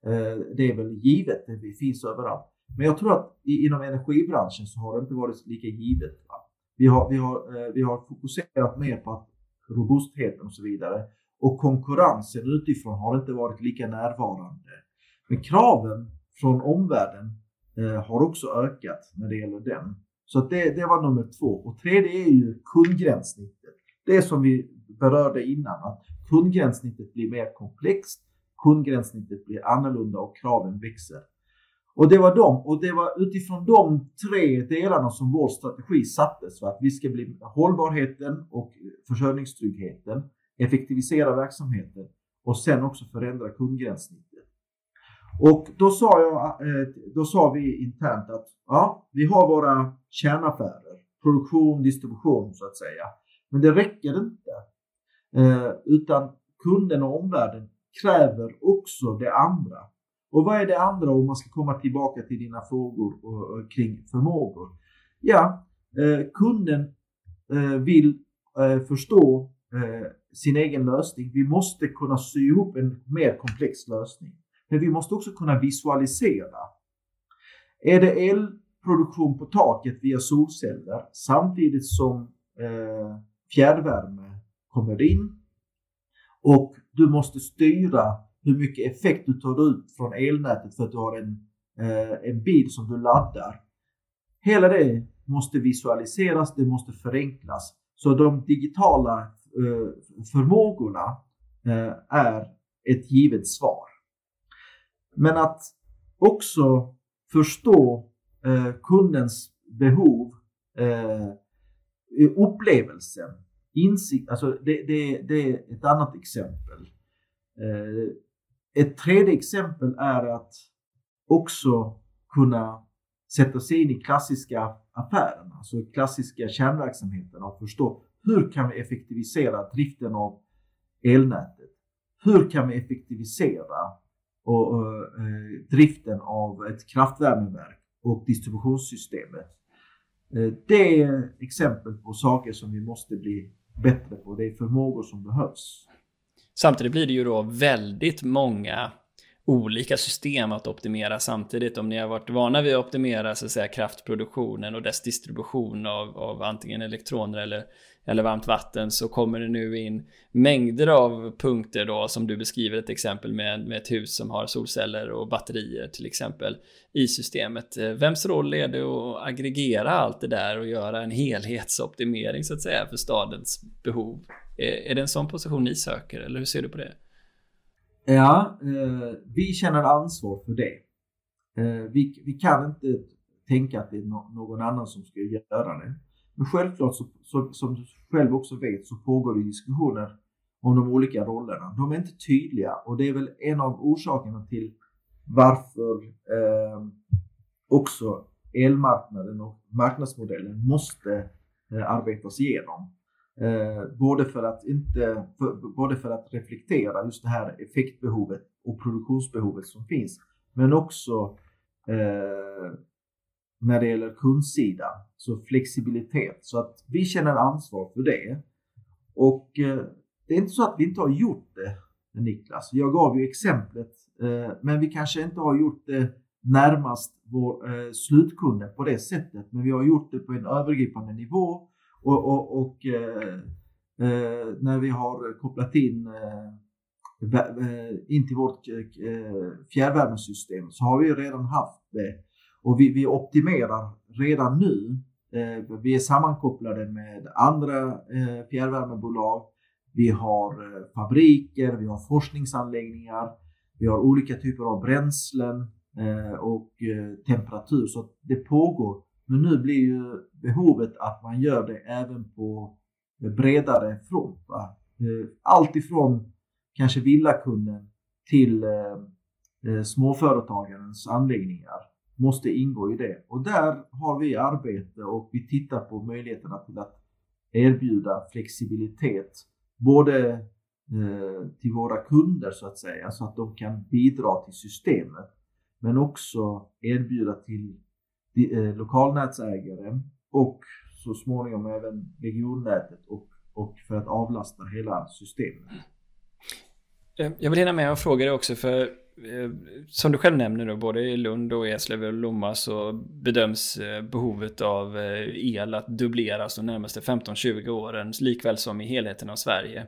Eh, det är väl givet, det finns överallt. Men jag tror att inom energibranschen så har det inte varit lika givet. Va? Vi, har, vi, har, eh, vi har fokuserat mer på att robustheten och så vidare. Och konkurrensen utifrån har inte varit lika närvarande. Men kraven från omvärlden eh, har också ökat när det gäller den. Så det, det var nummer två. Och tredje är ju kundgränssnittet. Det som vi berörde innan, att kundgränssnittet blir mer komplext, kundgränssnittet blir annorlunda och kraven växer. Och det var de, och det var utifrån de tre delarna som vår strategi sattes för att vi ska bli hållbarheten och försörjningstryggheten, effektivisera verksamheten och sen också förändra kundgränssnittet. Och då sa, jag, eh, då sa vi internt att ja, vi har våra kärnaffärer, produktion, distribution så att säga. Men det räcker inte. Eh, utan kunden och omvärlden kräver också det andra. Och vad är det andra om man ska komma tillbaka till dina frågor kring förmågor? Ja, eh, kunden eh, vill eh, förstå eh, sin egen lösning. Vi måste kunna sy ihop en mer komplex lösning. Men vi måste också kunna visualisera. Är det elproduktion på taket via solceller samtidigt som fjärrvärme kommer in och du måste styra hur mycket effekt du tar ut från elnätet för att du har en, eh, en bil som du laddar. Hela det måste visualiseras, det måste förenklas. Så de digitala eh, förmågorna eh, är ett givet svar. Men att också förstå eh, kundens behov, eh, upplevelsen, insikt. Alltså det, det, det, är ett annat exempel. Eh, ett tredje exempel är att också kunna sätta sig in i klassiska affärerna, alltså klassiska kärnverksamheterna och förstå hur kan vi effektivisera driften av elnätet? Hur kan vi effektivisera och, och eh, driften av ett kraftvärmeverk och distributionssystemet. Eh, det är exempel på saker som vi måste bli bättre på. Det är förmågor som behövs. Samtidigt blir det ju då väldigt många olika system att optimera samtidigt. Om ni har varit vana vid att optimera så att säga, kraftproduktionen och dess distribution av, av antingen elektroner eller, eller varmt vatten så kommer det nu in mängder av punkter då som du beskriver ett exempel med, med ett hus som har solceller och batterier till exempel i systemet. Eh, vems roll är det att aggregera allt det där och göra en helhetsoptimering så att säga för stadens behov? Är, det en sån position ni söker eller hur ser du på det? Ja, eh, vi känner ansvar för det. Eh, vi, vi kan inte tänka att det är någon annan som ska göra det. Men självklart, så, så, som du själv också vet, så pågår det diskussioner om de olika rollerna. De är inte tydliga och det är väl en av orsakerna till varför eh, också elmarknaden och marknadsmodellen måste eh, arbetas igenom. Eh, både, för att inte, för, både för att reflektera just det här effektbehovet och produktionsbehovet som finns. Men också eh, när det gäller kundsidan, så flexibilitet. Så att vi känner ansvar för det. Och eh, det är inte så att vi inte har gjort det, Niklas. Jag gav ju exemplet, eh, men vi kanske inte har gjort det närmast vår eh, slutkunden på det sättet. Men vi har gjort det på en övergripande nivå och, och, och eh, eh, när vi har kopplat in eh, eh in till vårt eh, eh, fjärrvärmesystem så har vi redan haft det och vi, vi optimerar redan nu. Vi är sammankopplade med andra fjärrvärmebolag. Vi har fabriker, vi har forskningsanläggningar, vi har olika typer av bränslen och temperatur. Så det pågår men nu blir ju behovet att man gör det även på bredare front. Va? Eh, allt ifrån kanske villakunden till eh, eh, småföretagarens anläggningar måste ingå i det. Och där har vi arbete och vi tittar på möjligheterna till att erbjuda flexibilitet både till våra kunder så att säga så att de kan bidra till systemet men också erbjuda till Eh, lokalnätsägare och så småningom även regionnätet och, och för att avlasta hela systemet. Eh, jag vill hinna med att fråga dig också för Eh, som du själv nämner då, både i Lund och Eslöv och Lomma så bedöms eh, behovet av eh, el att dubbleras de närmaste 15-20 åren, likväl som i helheten av Sverige.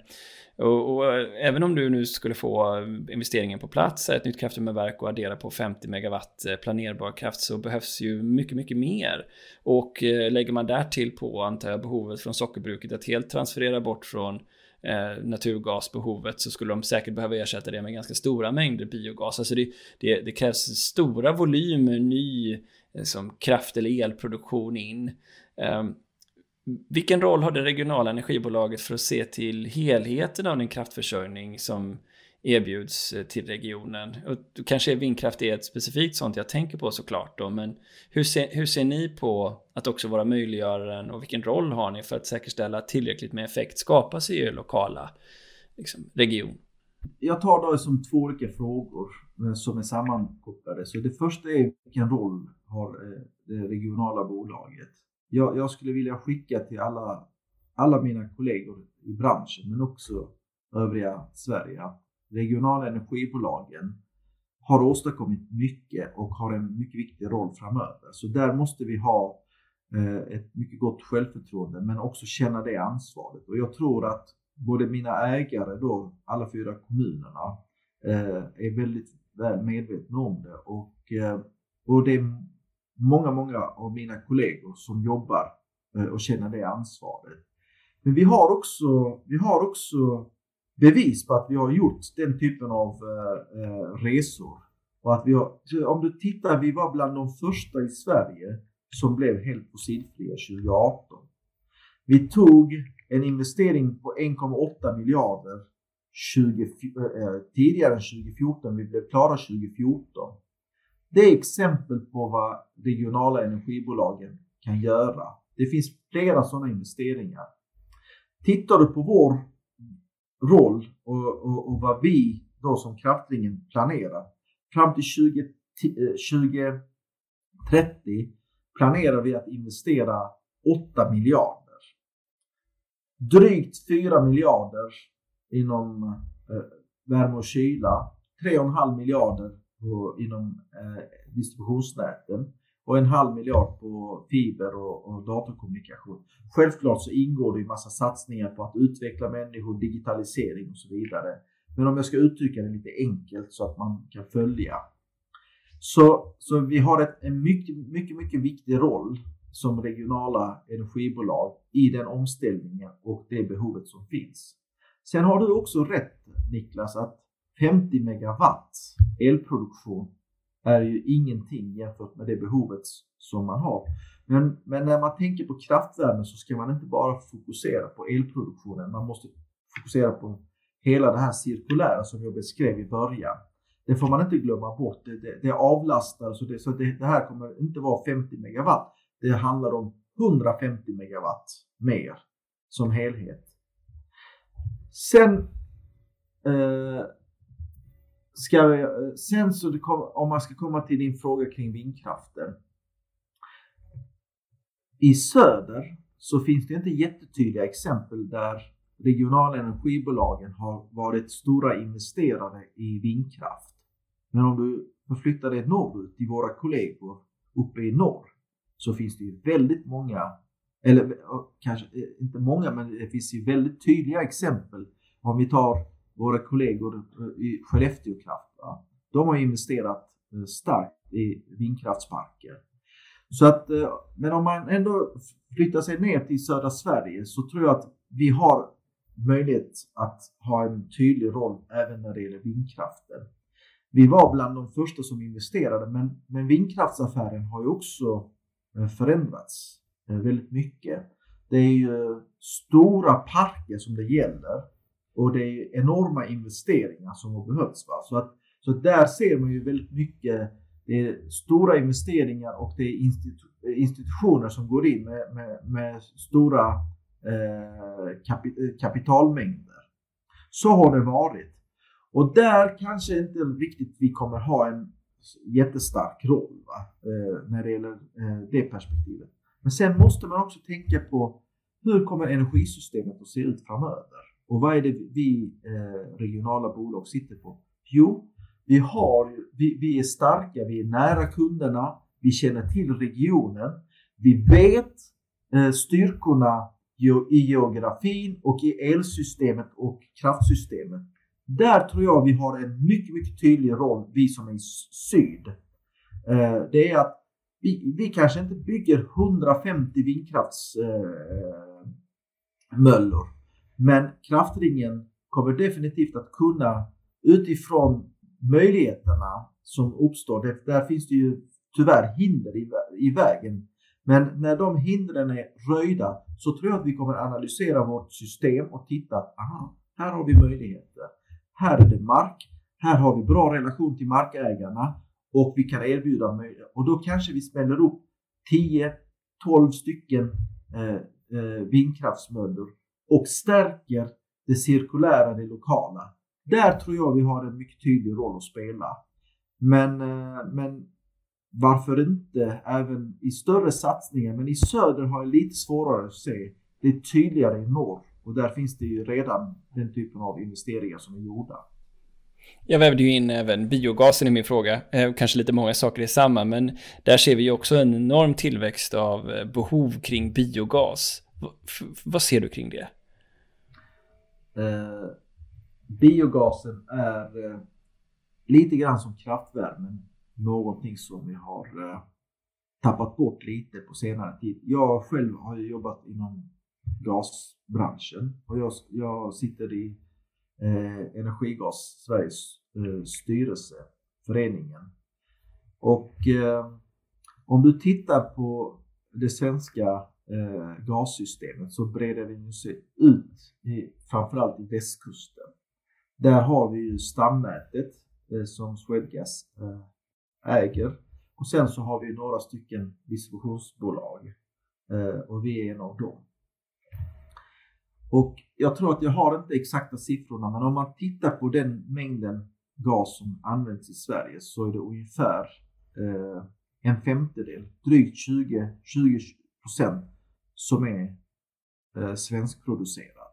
Och, och, även om du nu skulle få investeringen på plats, ett nytt kraftvärmeverk och addera på 50 megawatt planerbar kraft så behövs ju mycket, mycket mer. Och lägger man därtill på, antar jag, behovet från sockerbruket att helt transferera bort från eh, naturgasbehovet så skulle de säkert behöva ersätta det med ganska stora mängder biogas. Alltså det, det, det krävs stora volymer ny eh, som kraft eller elproduktion in. Ehm, vilken roll har det regionala energibolaget för att se till helheten av den kraftförsörjning som erbjuds eh, till regionen. Och kanske vindkraft är ett specifikt sånt jag tänker på såklart då, men hur ser, hur ser ni på att också vara möjliggöraren och vilken roll har ni för att säkerställa att tillräckligt med effekt skapas i er lokala liksom, region? Jag tar det som två olika frågor eh, som är sammankopplade. Så det första är vilken roll har eh, det regionala bolaget? Jag, jag skulle vilja skicka till alla, alla mina kollegor i branschen men också övriga Sverige att regionala energibolagen har åstadkommit mycket och har en mycket viktig roll framöver. Så där måste vi ha eh, ett mycket gott självförtroende men också känna det ansvaret. Och jag tror att både mina ägare då, alla fyra kommunerna, eh, är väldigt väl medvetna om det. Och, eh, och det är många, många av mina kollegor som jobbar och känner det ansvaret. Men vi har också, vi har också bevis på att vi har gjort den typen av eh, eh resor. Och att vi har, om du tittar, vi var bland de första i Sverige som blev helt fossilfria 2018. Vi tog en investering på 1,8 miljarder 20, eh, tidigare än 2014. Vi blev klara 2014. Det är exempel på vad regionala energibolagen kan göra. Det finns flera sådana investeringar. Tittar du på vår roll och, och, och vad vi då som Kraftringen planerar. Fram till 20, 2030 eh, planerar vi att investera 8 miljarder. Drygt 4 miljarder inom eh, värme och kyla, 3,5 miljarder på, inom eh, distributionsnäten och en halv miljard på fiber och, och datorkommunikation. Självklart så ingår det en massa satsningar på att utveckla människor, digitalisering och så vidare. Men om jag ska uttrycka det lite enkelt så att man kan följa. Så, så vi har ett, en mycket, mycket, mycket viktig roll som regionala energibolag i den omställningen och det behovet som finns. Sen har du också rätt Niklas att 50 megawatt elproduktion är ju ingenting jämfört med det behovet som man har. Men, men när man tänker på kraftvärme så ska man inte bara fokusera på elproduktionen. Man måste fokusera på hela det här cirkulära som jag beskrev i början. Det får man inte glömma bort. Det, det, det avlastar, så, det, så det, det, här kommer inte vara 50 megawatt. Det handlar om 150 megawatt mer som helhet. Sen eh, ska vi, sen så kom, om man ska komma till din fråga kring vindkraften. I söder så finns det inte jättetydliga exempel där regionala energibolagen har varit stora investerare i vindkraft. Men om du förflyttar dig norrut till våra kollegor uppe i norr så finns det ju väldigt många, eller kanske eh, inte många, men det finns ju väldigt tydliga exempel. Om vi tar våra kollegor i Skellefteå Kraft. Va? De har investerat eh, starkt i vindkraftsparker. Så att, eh, men om man ändå flyttar sig ner till södra Sverige så tror jag att vi har möjlighet att ha en tydlig roll även när det gäller vindkraften. Vi var bland de första som investerade men, men vindkraftsaffären har ju också eh, förändrats väldigt mycket. Det är ju stora parker som det gäller och det är enorma investeringar som har behövts. Va? Så, att, så där ser man ju väldigt mycket. Det är stora investeringar och det är institu institutioner som går in med, med, med stora eh, kapi kapitalmängder. Så har det varit. Och där kanske inte riktigt vi kommer ha en jättestark roll va? Eh, när det gäller eh, det perspektivet. Men sen måste man också tänka på hur kommer energisystemet att se ut framöver? Och vad är det vi eh, regionala bolag sitter på? Jo, vi, har, vi, vi är starka, vi är nära kunderna, vi känner till regionen, vi vet eh, styrkorna i geografin och i elsystemet och kraftsystemet. Där tror jag vi har en mycket, mycket tydlig roll, vi som är syd. Eh, det är att vi, vi kanske inte bygger 150 vindkraftsmöllor. Eh, men kraftringen kommer definitivt att kunna utifrån möjligheterna som uppstår, det, där finns det ju tyvärr hinder i, i vägen. Men när de hindren är röjda så tror jag att vi kommer analysera vårt system och titta, aha, här har vi möjligheter. här är det mark, här har vi bra relation till markägarna och vi kan erbjuda möjligheter. Och då kanske vi smäller upp 10-12 stycken eh, eh, vindkraftsmöllor och stärker det cirkulära, det lokala. Där tror jag vi har en mycket tydlig roll att spela. Men, eh, men varför inte även i större satsningar? Men i söder har jag lite svårare att se. Det är tydligare i norr och där finns det ju redan den typen av investeringar som är gjorda. Jag vävde ju in även biogasen i min fråga, eh, kanske lite många saker i samma, men där ser vi ju också en enorm tillväxt av eh, behov kring biogas. vad ser du kring det? Eh, biogasen är eh, lite grann som kraftvärmen, någonting som vi har eh, tappat bort lite på senare tid. Jag själv har ju jobbat inom gasbranschen och jag, jag sitter i eh, Energigas Sveriges eh, styrelse, föreningen. Och eh, om du tittar på det svenska eh, gassystemet så breder det sig ut i, framförallt i västkusten. Där har vi ju stamnätet eh, som Swedgas eh, äger och sen så har vi några stycken distributionsbolag eh, och vi är en av dem. Och jag tror att jag har inte exakta siffrorna, men om man tittar på den mängden gas som används i Sverige så är det ungefär eh, en femtedel, drygt 20, 20 procent som är eh, svenskproducerad.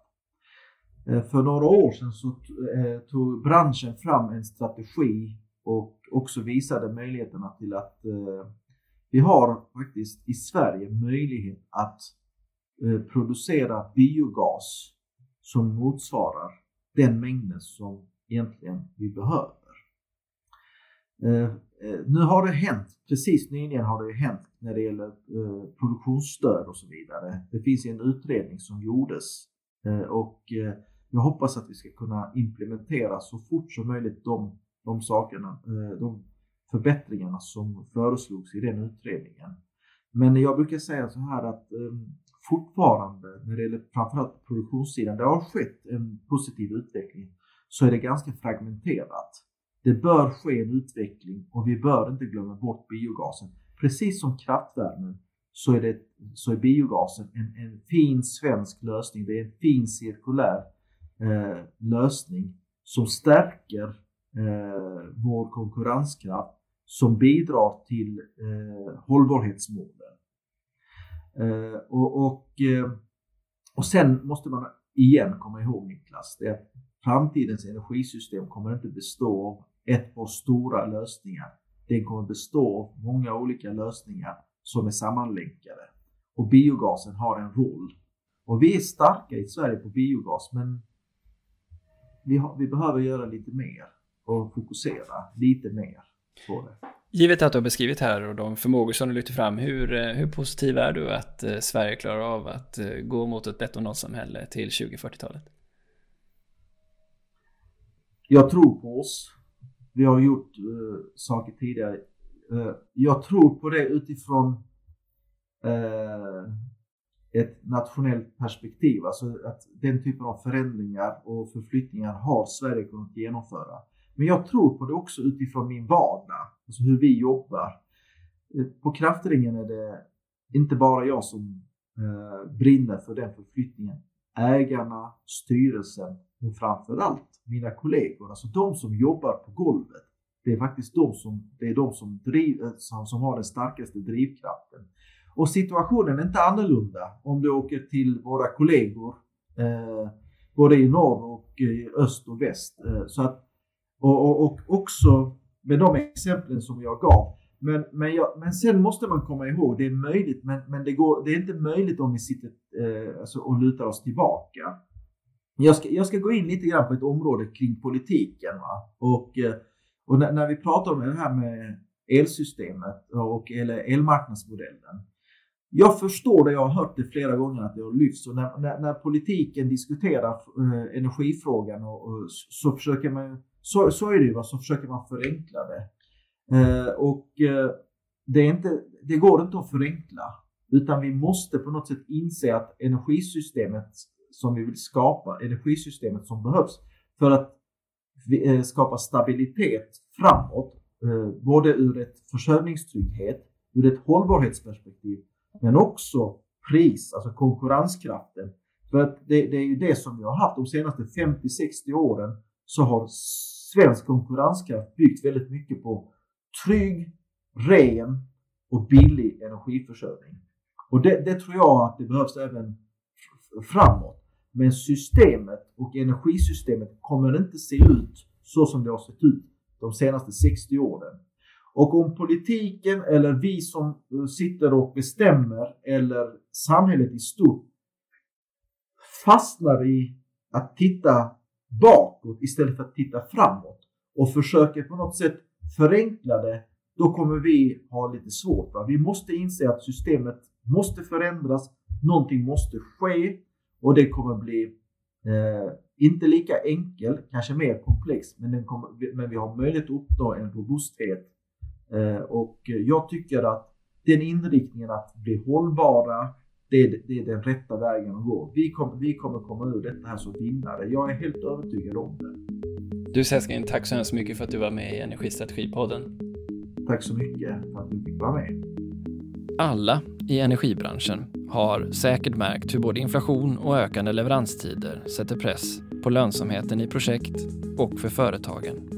Eh, för några år sedan så eh, tog branschen fram en strategi och också visade möjligheterna till att eh, vi har faktiskt i Sverige möjlighet att eh, producera biogas som motsvarar den mängden som egentligen vi behöver. Eh, eh, nu har det hänt, precis nyligen har det hänt när det gäller eh, produktionsstöd och så vidare. Det finns en utredning som gjordes eh, och jag hoppas att vi ska kunna implementera så fort som möjligt de, de sakerna, de förbättringarna som föreslogs i den utredningen. Men jag brukar säga så här att fortfarande, när det gäller framförallt produktionssidan, det har skett en positiv utveckling, så är det ganska fragmenterat. Det bör ske en utveckling och vi bör inte glömma bort biogasen. Precis som kraftvärmen så är, det, så är biogasen en, en fin svensk lösning. Det är en fin cirkulär eh, lösning som stärker eh, vår konkurrenskraft, som bidrar till eh, hållbarhetsmålen. Eh, och, och, eh, och sen måste man igen komma ihåg Niklas, det är att framtidens energisystem kommer inte bestå av ett par stora lösningar. Den kommer bestå av många olika lösningar som är sammanlänkade. Och biogasen har en roll. Och vi är starka i Sverige på biogas, men vi, har, vi behöver göra lite mer och fokusera lite mer på det. Givet att du har beskrivit här och de förmågor som du lyfter fram, hur, eh, hur positiv är du att eh, Sverige klarar av att eh, gå mot ett netto samhälle till 2040-talet? Jag tror på oss. Vi har gjort uh, saker tidigare. Uh, jag tror på det utifrån uh, ett nationellt perspektiv. Alltså att den typen av förändringar och förflyttningar har Sverige kunnat genomföra. Men jag tror på det också utifrån min vardag, alltså hur vi jobbar. På Kraftringen är det inte bara jag som eh, brinner för den förflyttningen. Ägarna, styrelsen, men framför allt mina kollegor, alltså de som jobbar på golvet. Det är faktiskt de som, det är de som, driv, eh, som, som har den starkaste drivkraften. Och situationen är inte annorlunda om du åker till våra kollegor eh, både i norr och i öst och väst. Eh, så att och, och, och också med de exemplen som jag gav. Men, men, jag, men sen måste man komma ihåg, det är möjligt, men, men det, går, det är inte möjligt om vi sitter eh, alltså, och lutar oss tillbaka. Jag ska, jag ska gå in lite grann på ett område kring politiken. Va? Och, eh, och när, när vi pratar om det här med elsystemet och eller elmarknadsmodellen. Jag förstår det, jag har hört det flera gånger att det har lyfts och när, när, när politiken diskuterar eh, energifrågan och, och, så försöker man så, så är det ju, så försöker man förenkla det. Eh, och eh, det, är inte, det går inte att förenkla, utan vi måste på något sätt inse att energisystemet som vi vill skapa, energisystemet som behövs för att eh, skapa stabilitet framåt, eh, både ur ett försörjningstrygghet, ur ett hållbarhetsperspektiv, men också pris, alltså konkurrenskraften. För att det, det är ju det som vi har haft de senaste 50-60 åren så har svensk konkurrenskraft byggt väldigt mycket på trygg, ren och billig energiförsörjning. Och det, det tror jag att det behövs även framåt. Men systemet och energisystemet kommer inte se ut så som det har sett ut de senaste 60 åren. Och om politiken eller vi som eh, sitter och bestämmer eller samhället i stort fastnar i att titta bakåt istället för att titta framåt och försöker på något sätt förenkla det, då kommer vi ha lite svårt. Va? Vi måste inse att systemet måste förändras, någonting måste ske och det kommer bli eh, inte lika enkel, kanske mer komplex, men, den kommer, men vi har möjlighet att uppnå en robusthet. Eh, och jag tycker att den inriktningen att bli hållbara, det är, det är den rätta vägen att gå. Vi, kom, vi kommer komma ur detta här som vinnare. Jag är helt övertygad om det. Du Seskin, tack så hemskt mycket för att du var med i Energistrategipodden. Tack så mycket för att du fick vara med. Alla i energibranschen har säkert märkt hur både inflation och ökande leveranstider sätter press på lönsamheten i projekt och för företagen.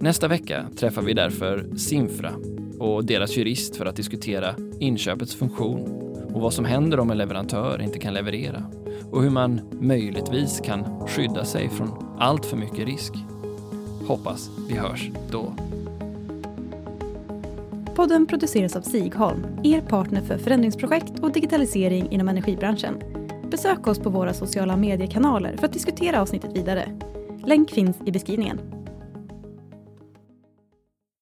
Nästa vecka träffar vi därför Simfra och deras jurist för att diskutera inköpets funktion och vad som händer om en leverantör inte kan leverera och hur man möjligtvis kan skydda sig från allt för mycket risk. Hoppas vi hörs då. Podden produceras av Sigholm, er partner för förändringsprojekt och digitalisering inom energibranschen. Besök oss på våra sociala mediekanaler för att diskutera avsnittet vidare. Länk finns i beskrivningen.